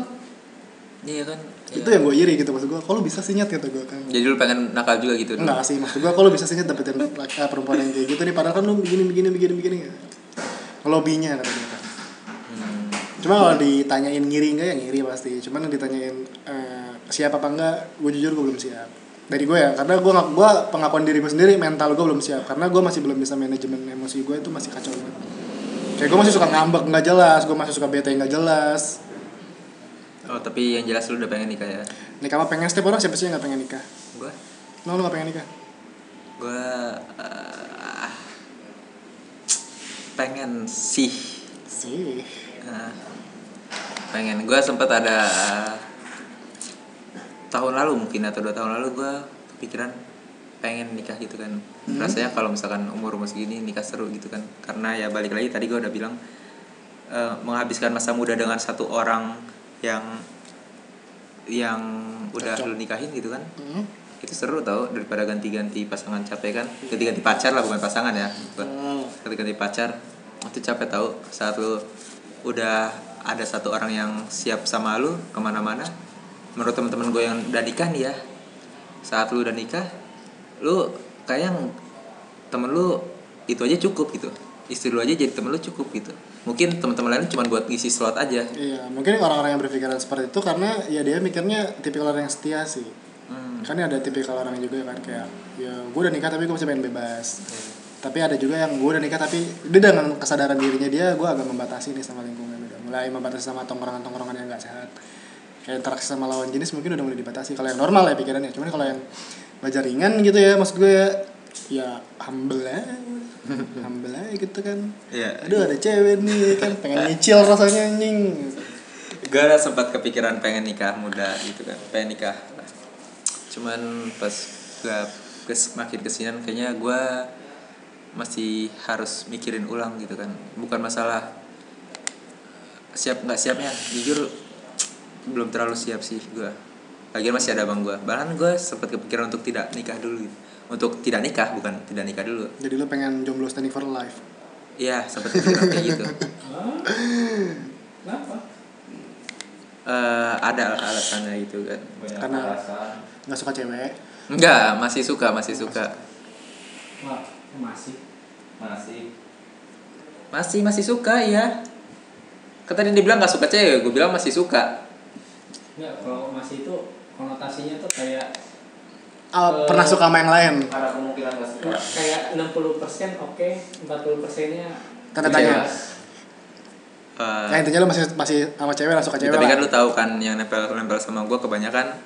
S2: Iya kan
S3: itu
S2: Iya.
S3: yang gue iri gitu maksud gue kalau bisa sih nyet gitu gue kan.
S2: Jadi lu pengen nakal juga gitu?
S3: Enggak sih maksud gue kalau bisa sih nyet dapetin eh, perempuan yang kayak gitu nih. Padahal kan lu begini begini begini begini kata dia kan.
S2: Hmm.
S3: cuma kalau ditanyain ngiri enggak ya ngiri pasti. Cuman ditanyain eh, siap apa enggak gue jujur gue belum siap dari gue ya. Karena gue nggak gue pengakuan diri gue sendiri mental gue belum siap. Karena gue masih belum bisa manajemen emosi gue itu masih kacau banget. Kayak gue masih suka ngambek nggak jelas gue masih suka bete nggak jelas.
S2: Oh tapi yang jelas lu udah pengen nikah ya?
S3: Nikah mah pengen? Setiap orang siapa sih yang nggak pengen nikah?
S2: Gua?
S3: No lu nggak pengen nikah?
S2: Gua eh, pengen sih.
S3: Sih.
S2: Nah, pengen. Gue sempat ada tahun lalu mungkin atau dua tahun lalu gue kepikiran pengen nikah gitu kan. Rasanya kalau misalkan umur umur segini nikah seru gitu kan. Karena ya balik lagi tadi gue udah bilang eh, menghabiskan masa muda dengan satu orang yang yang udah
S3: Cocok.
S2: lu nikahin gitu kan.
S3: Hmm.
S2: itu seru tau daripada ganti-ganti pasangan capek kan. Ganti-ganti pacar lah bukan pasangan ya.
S3: Hmm.
S2: ganti-ganti pacar itu capek tahu saat lu udah ada satu orang yang siap sama lu ke mana-mana menurut teman-teman gue yang udah nikah nih ya saat lu udah nikah lu kayak temen lu itu aja cukup gitu istri lu aja jadi temen lu cukup gitu mungkin teman-teman lain cuma buat ngisi slot aja
S3: Iya, mungkin orang-orang yang berpikiran seperti itu karena ya dia mikirnya tipikal orang yang setia sih.
S2: hmm.
S3: Kan ada tipikal orang juga kan kayak ya gue udah nikah tapi gue masih pengen bebas. Tapi ada juga yang gue udah nikah tapi dia dengan kesadaran dirinya dia gue agak membatasi nih sama lingkungan udah mulai membatasi sama tongkrongan-tongkrongan yang gak sehat. Kayak interaksi sama lawan jenis mungkin udah mulai dibatasi. Kalau yang normal ya pikirannya, cuman kalau yang belajar ringan gitu ya maksud gue ya ya humble aja. humble aja gitu kan.
S2: Iya.
S3: Aduh ada cewek nih kan pengen nyicil rasanya anjing.
S2: gue sempat kepikiran pengen nikah muda gitu kan pengen nikah cuman pas gue kes makin kesian kayaknya gue masih harus mikirin ulang gitu kan bukan masalah siap nggak siapnya jujur belum terlalu siap sih gue lagian masih ada abang gue bahkan gue sempat kepikiran untuk tidak nikah dulu gitu. untuk tidak nikah bukan tidak nikah dulu
S3: Jadi lu pengen jomblo standing for life.
S2: iya sempat kepikiran kayak gitu?
S4: Kenapa?
S2: Eh, ada alasannya gitu kan
S1: Banyak
S3: Karena-
S1: alasan.
S3: Nggak suka cewek.
S2: Enggak, masih suka, masih suka.
S4: Wah, masih.
S1: Masih.
S2: Masih masih suka ya. Kan tadi dibilang nggak suka cewek, gue bilang masih suka.
S4: Enggak, kalau masih itu konotasinya tuh kayak Eh,
S3: pernah suka sama yang lain.
S1: Ada kemungkinan gak suka.
S4: kayak 60% oke, 40 persennya
S3: Tanda tanya.
S2: Eh,
S3: Ya intinya lu masih masih sama cewek lah suka cewek.
S2: tapi kan lu tahu kan yang nempel-nempel sama gue kebanyakan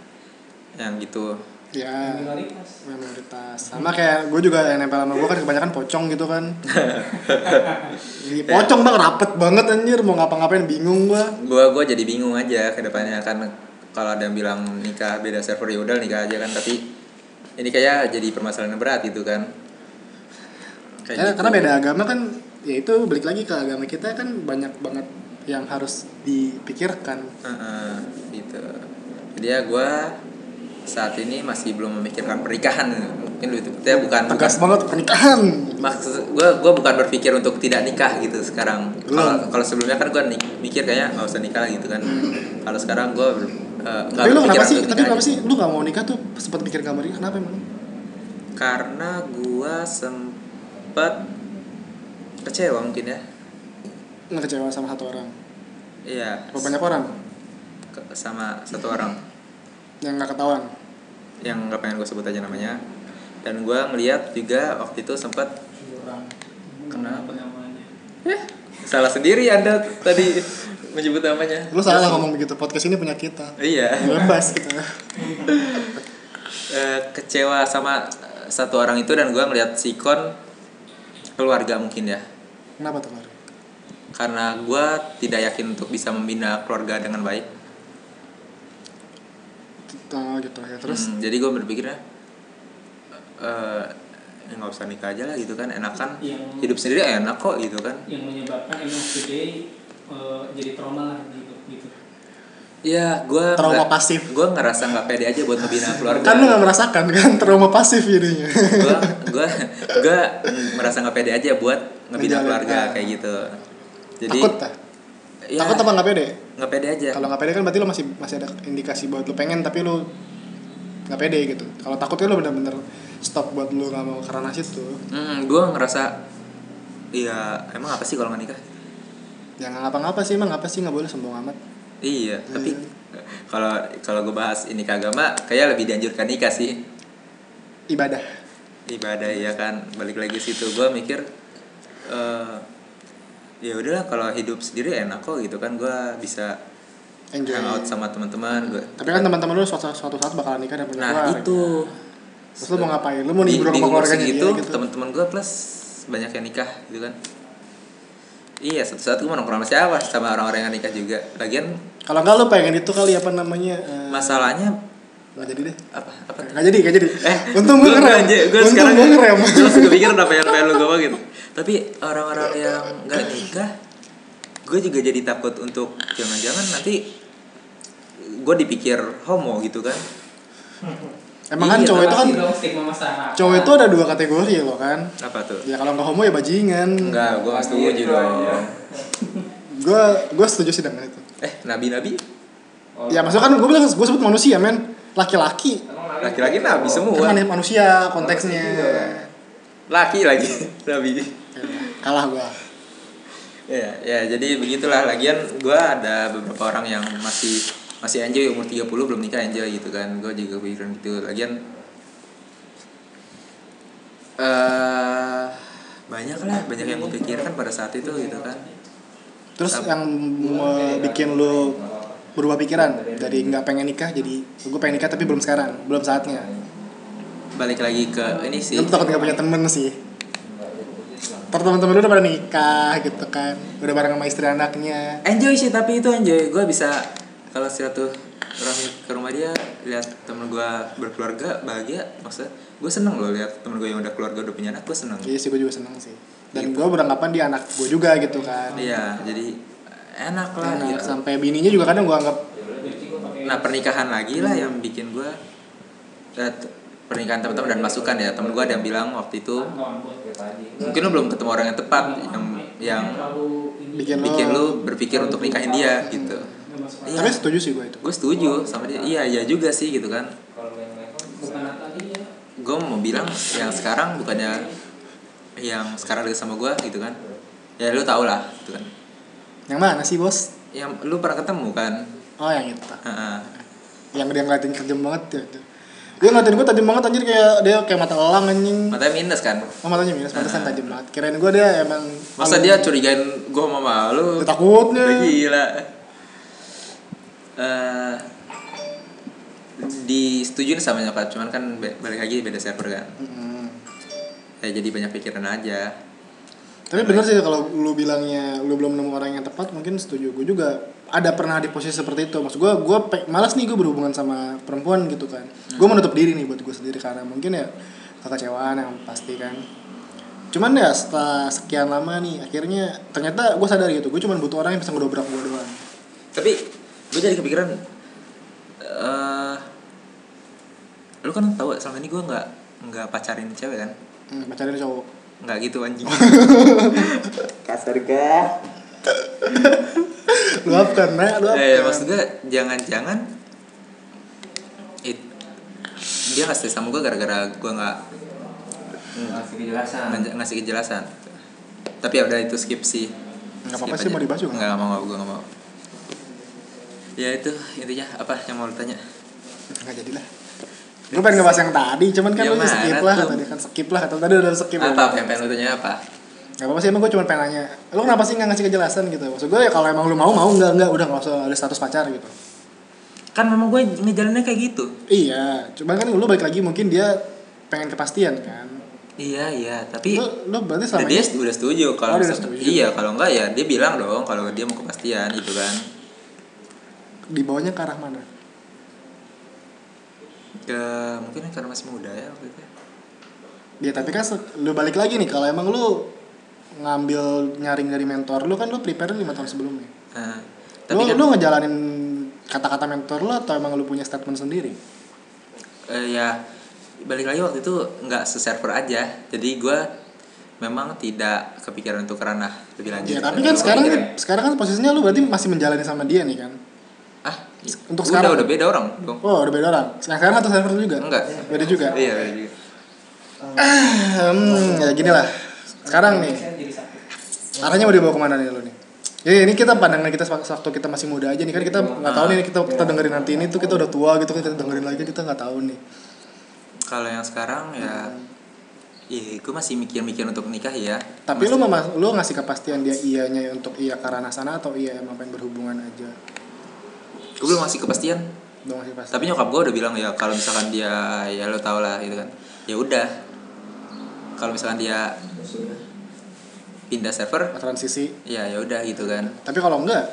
S2: yang gitu.
S3: Ya.
S4: minoritas.
S3: minoritas sama kayak gue juga yang nempel sama gue kan kebanyakan pocong gitu kan Di pocong bang rapet banget anjir mau ngapa-ngapain bingung gue
S2: Gue gue jadi bingung aja ke depannya kan kalau ada yang bilang nikah beda server ya udah nikah aja kan tapi ini kayak jadi permasalahan yang berat gitu kan. Kayak
S3: Ya,
S2: gitu.
S3: karena beda agama kan ya itu balik lagi ke agama kita kan banyak banget yang harus dipikirkan
S2: Heeh, gitu. Jadi ya gue saat ini masih belum memikirkan pernikahan. Mungkin itu ya bukan bukan
S3: tegas banget pernikahan.
S2: Maksud gue gue bukan berpikir untuk tidak nikah gitu sekarang. Kalau kalau sebelumnya kan gue mikir kayak nggak usah nikah gitu kan. Kalau sekarang gue uh, nggak
S3: tapi lu kenapa sih tapi kenapa
S2: aja.
S3: sih lu gak mau nikah tuh? Sempat pikir gak mau nikah? Kenapa emang?
S2: Karena gue sempet kecewa mungkin ya.
S3: Nggak kecewa sama satu orang?
S2: Iya.
S3: Apa banyak orang?
S2: Ke- sama satu orang.
S3: Yang nggak ketahuan
S2: yang nggak pengen gue sebut aja namanya. Dan gue ngeliat juga waktu itu sempat. Kenapa?
S4: namanya?
S2: salah sendiri anda tadi menyebut namanya.
S3: Lu salah ngomong begitu podcast ini punya kita.
S2: Iya.
S3: Bebas kita
S2: Eh, kecewa sama eh, satu orang itu dan gue ngeliat sikon keluarga mungkin ya.
S3: Kenapa tuh
S2: karena gue tidak yakin untuk bisa membina keluarga dengan baik
S3: Oh, gitu ya terus
S2: Hmm, jadi gue berpikirnya eh ya nggak usah nikah aja lah gitu kan enakan
S4: Yang-
S2: hidup sendiri enak kok gitu kan
S4: yang menyebabkan end of the day eh, jadi trauma lah gitu gitu
S2: Iya, gue
S3: Trauma pasif.
S2: Gue ngerasa nggak pede aja buat ngebina keluarga.
S3: kan lu gak merasakan kan trauma pasif jadinya
S2: gue gue gue merasa nggak pede aja buat ngebina
S3: Menjalin,
S2: keluarga
S3: ah.
S2: kayak gitu. Jadi
S3: takut tak
S2: ya,
S3: takut apa nggak pede
S2: nggak pede aja.
S3: kalau nggak pede kan berarti lu masih masih ada indikasi buat lu pengen tapi lu nggak pede gitu kalau takut kan lu bener-bener stop buat lu nggak mau karena situ
S2: Hmm, gue ngerasa Iya, emang apa sih kalau nggak nikah?
S3: ya nggak ngapa-ngapa sih emang apa sih nggak boleh sombong amat
S2: Iya, tapi kalau kalau gue bahas ini ke agama, kayak lebih dianjurkan nikah sih.
S3: ibadah
S2: Ibadah ya kan, balik lagi situ. Gue mikir, eh ya udahlah kalau hidup sendiri enak kok gitu kan. Gue bisa
S3: enjoy
S2: hangout sama teman-teman. Gue.
S3: tapi kan teman-teman lu suatu, suatu saat bakalan nikah dan punya
S2: Nah
S3: keluarga
S2: itu.
S3: terus lu mau ngapain lu mau
S2: di,
S3: sama
S2: segitu,
S3: dia gitu
S2: teman-teman gue plus banyak yang nikah gitu kan. Iya, suatu saat gue mau nongkrong sama siapa? Sama orang-orang yang nikah juga. Lagian
S3: kalau nggak lu pengen itu kali apa namanya eh,
S2: masalahnya
S3: nggak jadi deh
S2: apa apa tuh?
S3: nggak jadi nggak jadi
S2: eh
S3: untung gue ngerem untung
S2: sekarang
S3: gue ngerem
S2: gue langsung kepikiran apa yang pengen lu ngomongin tapi orang-orang yang nggak nikah gue juga jadi takut untuk jangan-jangan nanti gue dipikir homo gitu kan.
S3: Emang kan
S2: Iya,
S3: cowok itu kan cowok itu ada dua kategori loh kan.
S2: Apa tuh?
S3: Ya kalau nggak homo ya bajingan.
S2: Enggak gue nggak setuju dong
S3: gue gue setuju sih dengan itu.
S2: Eh nabi-nabi?
S3: Ya maksudnya kan gue bilang gue sebut manusia men. Laki-laki.
S2: Laki-laki nabi
S3: kan
S2: semua.
S3: mana manusia konteksnya.
S2: Laki lagi nabi
S3: kalah gue
S2: ya ya jadi begitulah. Lagian gue ada beberapa orang yang masih masih enjoy umur 30 belum nikah enjoy gitu kan. Gue juga pikiran gitu. Lagian eh banyak lah banyak yang gue pikirkan pada saat itu gitu kan.
S3: Terus yang mau bikin lu berubah pikiran? Dari nggak pengen nikah jadi gue pengen nikah tapi belum sekarang belum saatnya.
S2: Balik lagi ke ini sih.
S3: Takut nggak punya temen sih Ntar temen-temen lu udah pada nikah gitu kan. Udah bareng sama istri anaknya.
S2: Enjoy sih tapi itu enjoy. Gue bisa kalau satu rahmi ke rumah dia lihat temen gue berkeluarga bahagia maksudnya gue seneng loh lihat temen gue yang udah keluarga udah punya anak gue seneng.
S3: Iya sih gue juga seneng sih. Dan gue beranggapan dia anak gue juga gitu kan.
S2: Iya jadi enak lah
S3: Enak.
S2: gitu.
S3: sampai bininya juga kadang gue anggap
S2: nah pernikahan lagi lah yang bikin gue eh, pernikahan teman-teman dan masukan ya. Temen gue ada yang bilang waktu itu mungkin lu belum ketemu orang yang tepat yang yang
S3: bikin,
S2: bikin
S3: lo
S2: lu berpikir untuk nikahin dia gitu. Iya.
S3: Tapi setuju sih gue itu.
S2: Gue setuju sama dia. Iya iya juga sih gitu kan. Gue mau bilang yang sekarang bukannya yang sekarang deket sama gue gitu kan. Ya lu tau lah gitu kan.
S3: Yang mana sih bos?
S2: Yang lu pernah ketemu kan?
S3: Oh yang itu
S2: Heeh.
S3: yang dia ngeliatin tajam banget ya. Dia ngeliatin gue tajam banget anjir kayak dia kayak mata elang anjing.
S2: Matanya minus kan?
S3: Oh matanya minus pantesan tajam banget. Kirain gue dia emang
S2: masa dia curigain gue sama malu
S3: takutnya.
S2: Gila. Eh disetujuin sama nyokap cuman kan balik lagi beda server kan?
S3: Mm-mm.
S2: ya jadi banyak pikiran aja
S3: tapi bener sih kalau lu bilangnya lu belum nemu orang yang tepat mungkin setuju. Gue juga ada pernah di posisi seperti itu. Maksud gue gue malas nih gue berhubungan sama perempuan gitu kan. Gue menutup diri nih buat gue sendiri karena mungkin ya kekecewaan yang pasti kan. Cuman ya setelah sekian lama nih akhirnya ternyata gue sadar gitu. Gue cuma butuh orang yang bisa ngedobrak gue doang.
S2: Tapi gue jadi kepikiran eh lu kan tahu selama ini gue nggak nggak pacarin cewek kan?
S3: Hmm, pacarin cowok
S2: nggak gitu anjing. Kasar ga?
S3: Lu apa nak lu apa
S2: eh maksud gue jangan-jangan it, dia nggak stay sama gue gara-gara gue nggak
S1: Ngasih kejelasan.
S2: ngasih kejelasan. Tapi ya udah itu skip sih.
S3: Nggak apa-apa sih, mau dibahas juga.
S2: nggak mau gue nggak mau. Ya itu intinya apa yang mau lu tanya?
S3: Nggak jadi lah gue pengen ngebahas yang tadi cuman kan
S2: Yang
S3: lu skip lah
S2: tuh?
S3: tadi kan skip lah kata tadi udah skip
S2: apa apa yang pengen lu tanya apa?
S3: Gak apa-apa sih emang gue cuma pengen nanya Lu kenapa sih gak ngasih kejelasan gitu? Maksud gue ya kalau emang lu mau mau enggak enggak Udah gak usah ada status pacar gitu.
S2: Kan memang gue ngejalannya kayak gitu.
S3: Iya Cuman kan lu balik lagi mungkin dia pengen kepastian kan.
S2: Iya iya tapi
S3: Lu, lu berarti selama
S2: dia
S3: ini
S2: udah setuju kalau
S3: Oh, setuju.
S2: iya kalau enggak ya dia bilang dong kalau dia mau kepastian gitu kan.
S3: Dibawanya ke arah mana
S2: ya mungkin karena masih muda ya waktu itu
S3: Ya tapi kan lu balik lagi nih kalau emang lu ngambil nyaring dari mentor lu kan lu prepare lima tahun sebelumnya. Lu,
S2: tapi kan
S3: lu ngejalanin kata-kata mentor lu atau emang lu punya statement sendiri?
S2: eh, ya balik lagi waktu itu nggak se-server aja jadi gue memang tidak kepikiran untuk ranah lebih lanjut
S3: Ya tapi kan sekarang
S2: kepikiran,
S3: sekarang kan posisinya lu berarti masih menjalani sama dia nih kan.
S2: Ah
S3: untuk
S2: udah
S3: sekarang-
S2: udah beda orang dong
S3: Oh udah beda orang. Sekarang satu server juga?
S2: enggak
S3: Beda juga.
S2: iya beda juga
S3: Hmm, ya gini lah. Sekarang nih, arahnya mau dibawa ke mana nih lo nih? Ya ini kita pandangan kita waktu kita masih muda aja nih kan kita nggak tahu nih kita kita dengerin nanti ini tuh kita udah tua gitu kita dengerin lagi kita nggak tahu nih.
S2: kalau yang sekarang ya Iya, gue masih mikir-mikir untuk nikah ya.
S3: Tapi lu mama, lu ngasih kepastian dia iyanya untuk iya karena sana atau iya emang pengen berhubungan aja?
S2: Gue belum ngasih kepastian.
S3: Lu ngasih kepastian.
S2: Tapi nyokap gue udah bilang ya kalau misalkan dia ya lo tau lah gitu kan. Ya udah. Kalau misalkan dia pindah server,
S3: transisi.
S2: ya ya udah gitu kan.
S3: Tapi kalau enggak,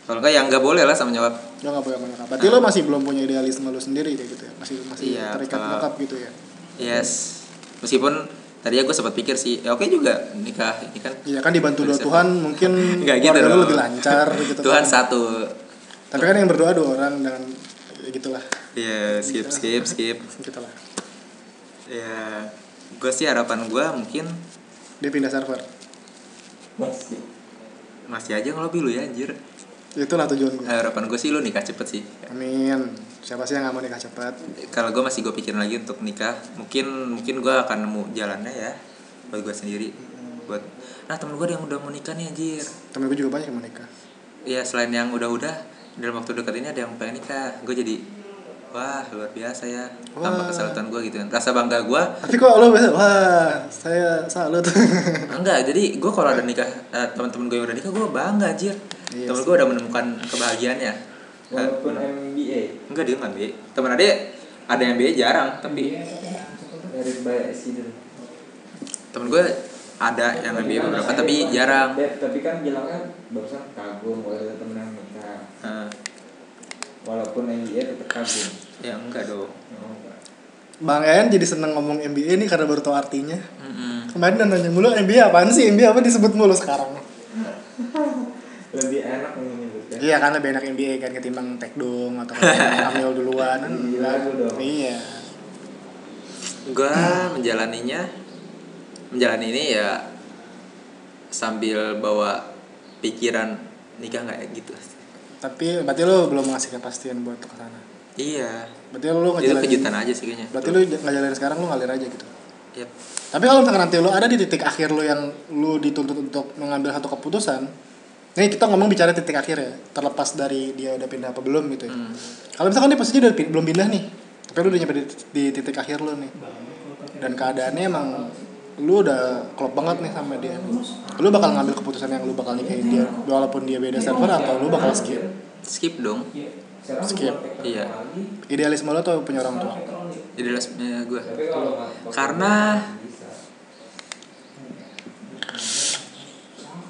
S2: Kalau enggak ya enggak boleh lah sama nyokap.
S3: lu nggak boleh menyokap. Berarti lu masih belum punya idealisme lu sendiri kayak gitu ya? Masih masih
S2: Iya,
S3: terikat
S2: kalau-
S3: nyokap gitu ya?
S2: Yes. Meskipun tadi ya gue sempat pikir sih, ya oke juga nikah ini kan.
S3: Iya kan dibantu doa Tuhan mungkin
S2: Enggak gitu
S3: keluarga lu lebih lancar gitu
S2: Tuhan
S3: kan.
S2: satu.
S3: Tapi kan yang berdoa dua orang dengan ya gitulah.
S2: Iya, skip skip skip.
S3: Gitulah.
S2: Ya, gue sih harapan gue mungkin
S3: Dia pindah server.
S1: Masih.
S2: masih aja ngelobi lu ya anjir.
S3: Itulah tujuan gue.
S2: Harapan gue sih lu nikah cepet sih.
S3: Amin. Siapa sih yang gak mau nikah cepat?
S2: Kalau gue masih gue pikirin lagi untuk nikah, mungkin mungkin gue akan nemu jalannya ya buat gue sendiri. Buat nah temen gue yang udah mau nikah nih anjir.
S3: Temen gue juga banyak yang mau nikah.
S2: Iya selain yang udah-udah dalam waktu dekat ini ada yang pengen nikah. Gue jadi wah luar biasa ya. Tambah kesalutan gue gitu kan. Rasa bangga gue
S3: Tapi kok lo biasa, wah saya salut.
S2: enggak jadi gue kalau ada nikah eh, teman-teman gue yang udah nikah gue bangga anjir.
S3: Iya
S2: temen gue udah menemukan kebahagiaannya.
S1: Walaupun MBA
S2: enggak dia nggak B. Temen ade ada yang B jarang tapi
S1: dari banyak
S2: temen gue ada yang MBA beberapa tapi jarang
S1: tapi kan bilangnya barusan kagum ada temen yang
S2: Eh,
S1: Walaupun MBA tetap kagum.
S2: ya enggak dong
S1: Oh, enggak.
S3: Bang En jadi seneng ngomong MBA nih karena baru tahu artinya.
S2: Mm-mm.
S3: Kemarin udah nanya mulu MBA apaan sih? MBA apa disebut mulu sekarang?
S1: Lebih enak nih nyebutnya.
S3: Iya kan lebih enak MBA kan ketimbang tekdong atau ambil duluan.
S1: Iya, dong.
S3: Iya.
S2: gue menjalaninya menjalani ini ya sambil bawa pikiran nikah nggak gitu
S3: Tapi berarti lo belum ngasih kepastian buat ke sana.
S2: iya
S3: Berarti lo
S2: itu
S3: ngejalanin.
S2: kejutan aja sih kayaknya
S3: Berarti lo ngejalanin sekarang lo ngalir aja gitu.
S2: Yep.
S3: Tapi kalau misalkan nanti lo ada di titik akhir lo yang lo dituntut untuk mengambil satu keputusan, nih kita ngomong bicara titik akhir ya, terlepas dari dia udah pindah apa belum gitu ya.
S2: Hmm.
S3: Kalau misalkan dia posisinya udah pin- belum pindah nih, tapi lo udah nyampe di, di titik akhir lo nih, dan keadaannya emang lo udah klop banget nih sama dia, lo bakal ngambil keputusan yang lo bakal nikahin dia, walaupun dia beda server atau lo bakal skip.
S2: skip dong
S3: Skip.
S2: Iya.
S3: Idealisme lo tuh punya orang tua.
S2: lesnya gue Karena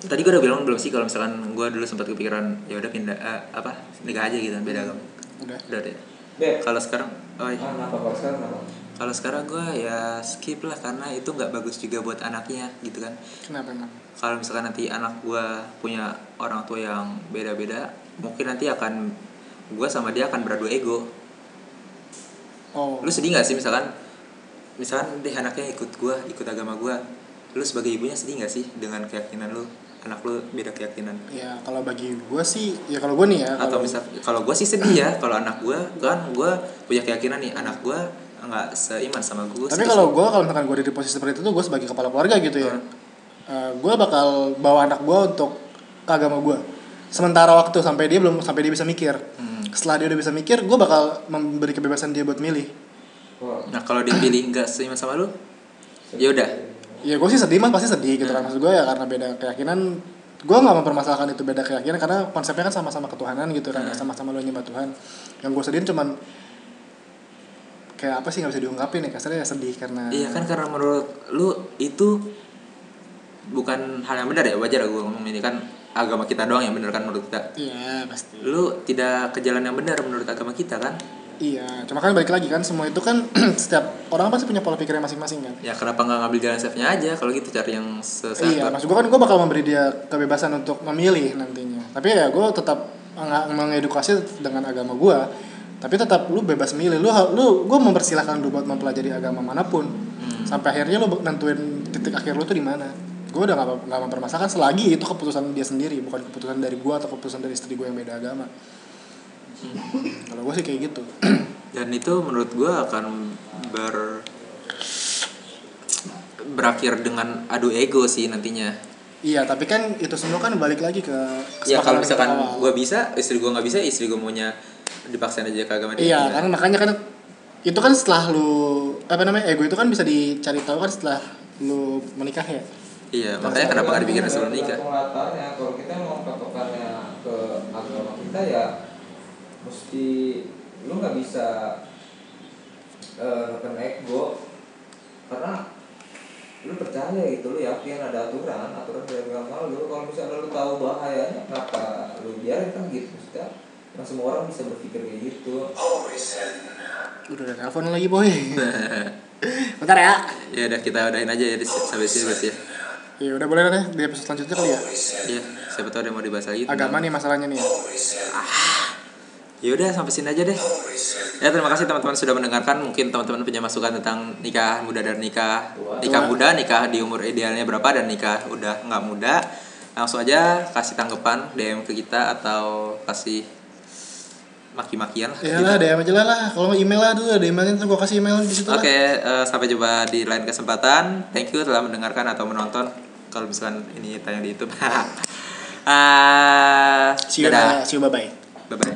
S2: tadi gue udah bilang belum sih kalau misalkan gue dulu sempat kepikiran ya udah pindah eh, apa nikah aja gitu beda agama
S3: Udah.
S2: udah deh kalau sekarang oh iya.
S1: Kalau sekarang
S2: gue ya skip lah karena itu nggak bagus juga buat anaknya gitu kan
S3: Kenapa emang?
S2: kalau misalkan nanti anak gue punya orang tua yang beda-beda mungkin nanti akan gue sama dia akan beradu ego
S3: Oh.
S2: lu sedih nggak sih misalkan misalkan deh anaknya ikut gue ikut agama gue lu sebagai ibunya sedih nggak sih dengan keyakinan lu anak lu beda keyakinan
S3: Ya kalau bagi gue sih, ya kalau gue nih ya.
S2: atau
S3: kalau-
S2: misal kalau gue sih sedih ya kalau anak gue kan gue punya keyakinan nih anak gue nggak seiman sama gue
S3: Tapi kalau gue kalau misalkan gue di posisi seperti itu tuh gue sebagai kepala keluarga gitu ya, gue bakal bawa anak gue untuk ke agama gue. Sementara waktu sampai dia belum sampai dia bisa mikir.
S2: Hmm.
S3: Setelah dia udah bisa mikir, gue bakal memberi kebebasan dia buat milih.
S1: Wah,
S2: nah kalau dipilih nggak seiman sama lu ya udah
S3: Ya gue sih sedih mas pasti sedih gitu kan maksud gue ya karena beda keyakinan. Gue nggak mempermasalahkan itu beda keyakinan karena konsepnya kan sama-sama ketuhanan gitu kan,
S2: Hmm.
S3: sama-sama lo nyembah Tuhan. Yang gue sedihin cuman kayak apa sih nggak bisa diungkapin ya kasarnya ya sedih karena
S2: iya kan karena menurut lu itu bukan hal yang benar ya wajar gue ngomong ini kan agama kita doang yang benar kan menurut kita
S3: Iya pasti.
S2: lu tidak ke jalan yang benar menurut agama kita kan
S3: Iya, cuma kan balik lagi kan semua itu kan setiap orang pasti punya pola pikirnya masing-masing kan.
S2: ya kenapa nggak ngambil jalan safe nya aja kalau gitu cari yang sesuatu
S3: Iya, maksud gue kan gue bakal memberi dia kebebasan untuk memilih nantinya. Tapi ya gue tetap mengedukasi dengan agama gue. Tapi tetap lu bebas milih. Lu lu gue mempersilahkan lu buat mempelajari agama mana pun. Sampai akhirnya lu nentuin titik akhir lu tuh di mana. Gue udah gak, nggak mempermasalahkan selagi itu keputusan dia sendiri, bukan keputusan dari gue atau keputusan dari istri gue yang beda agama. Kalau gue sih kayak gitu.
S2: dan itu menurut gua akan ber berakhir dengan adu ego sih nantinya
S3: iya, tapi kan itu semua kan balik lagi ke
S2: ya kalau misalkan gua bisa istri gua nggak bisa istri gua maunya dipaksain aja ke agama dia
S3: Iya, karena makanya kan itu kan setelah lu apa namanya ego itu kan bisa dicari tahu kan setelah lu menikah ya.
S2: iya makanya kenapa nggak dipikirin sebelum nikah
S1: latarnya kalau kita mau patokannya ke agama kita ya mesti lu nggak bisa eh neken ego. Karena lu percaya gitu lu yakin ada aturan aturan dari agama lu. Kalau misalnya lu tahu bahayanya kenapa lu biarin kan gitu maksudnya kan semua orang bisa berpikir kayak gitu.
S3: Udah ada telepon lagi boy. Bentar ya.
S2: ya udah kita udahin aja ya di- sampai sini berarti ya.
S3: Ya udah boleh deh di episode selanjutnya kali ya.
S2: iya siapa tahu ada yang mau dibahas lagi.
S3: Agama nih masalahnya nih.
S2: ya? Udah sampai sini aja deh. Ya terima kasih teman-teman sudah mendengarkan. Mungkin teman-teman punya masukan tentang nikah muda dan nikah. Nikah muda nikah di umur idealnya berapa dan nikah udah nggak muda. Langsung aja kasih tanggapan DM ke kita atau kasih maki-makian lah
S3: Ya lah, DM aja lah lah. Kalau email lah dulu, ada emailnya ntar gua kasih email di situ
S2: Oke,
S3: lah.
S2: eh, sampai jumpa di lain kesempatan. Thank you telah mendengarkan atau menonton. Kalau misalkan ini tayang di YouTube. Ah,
S3: See you,
S2: dadah.
S3: see you bye bye.
S2: Bye bye.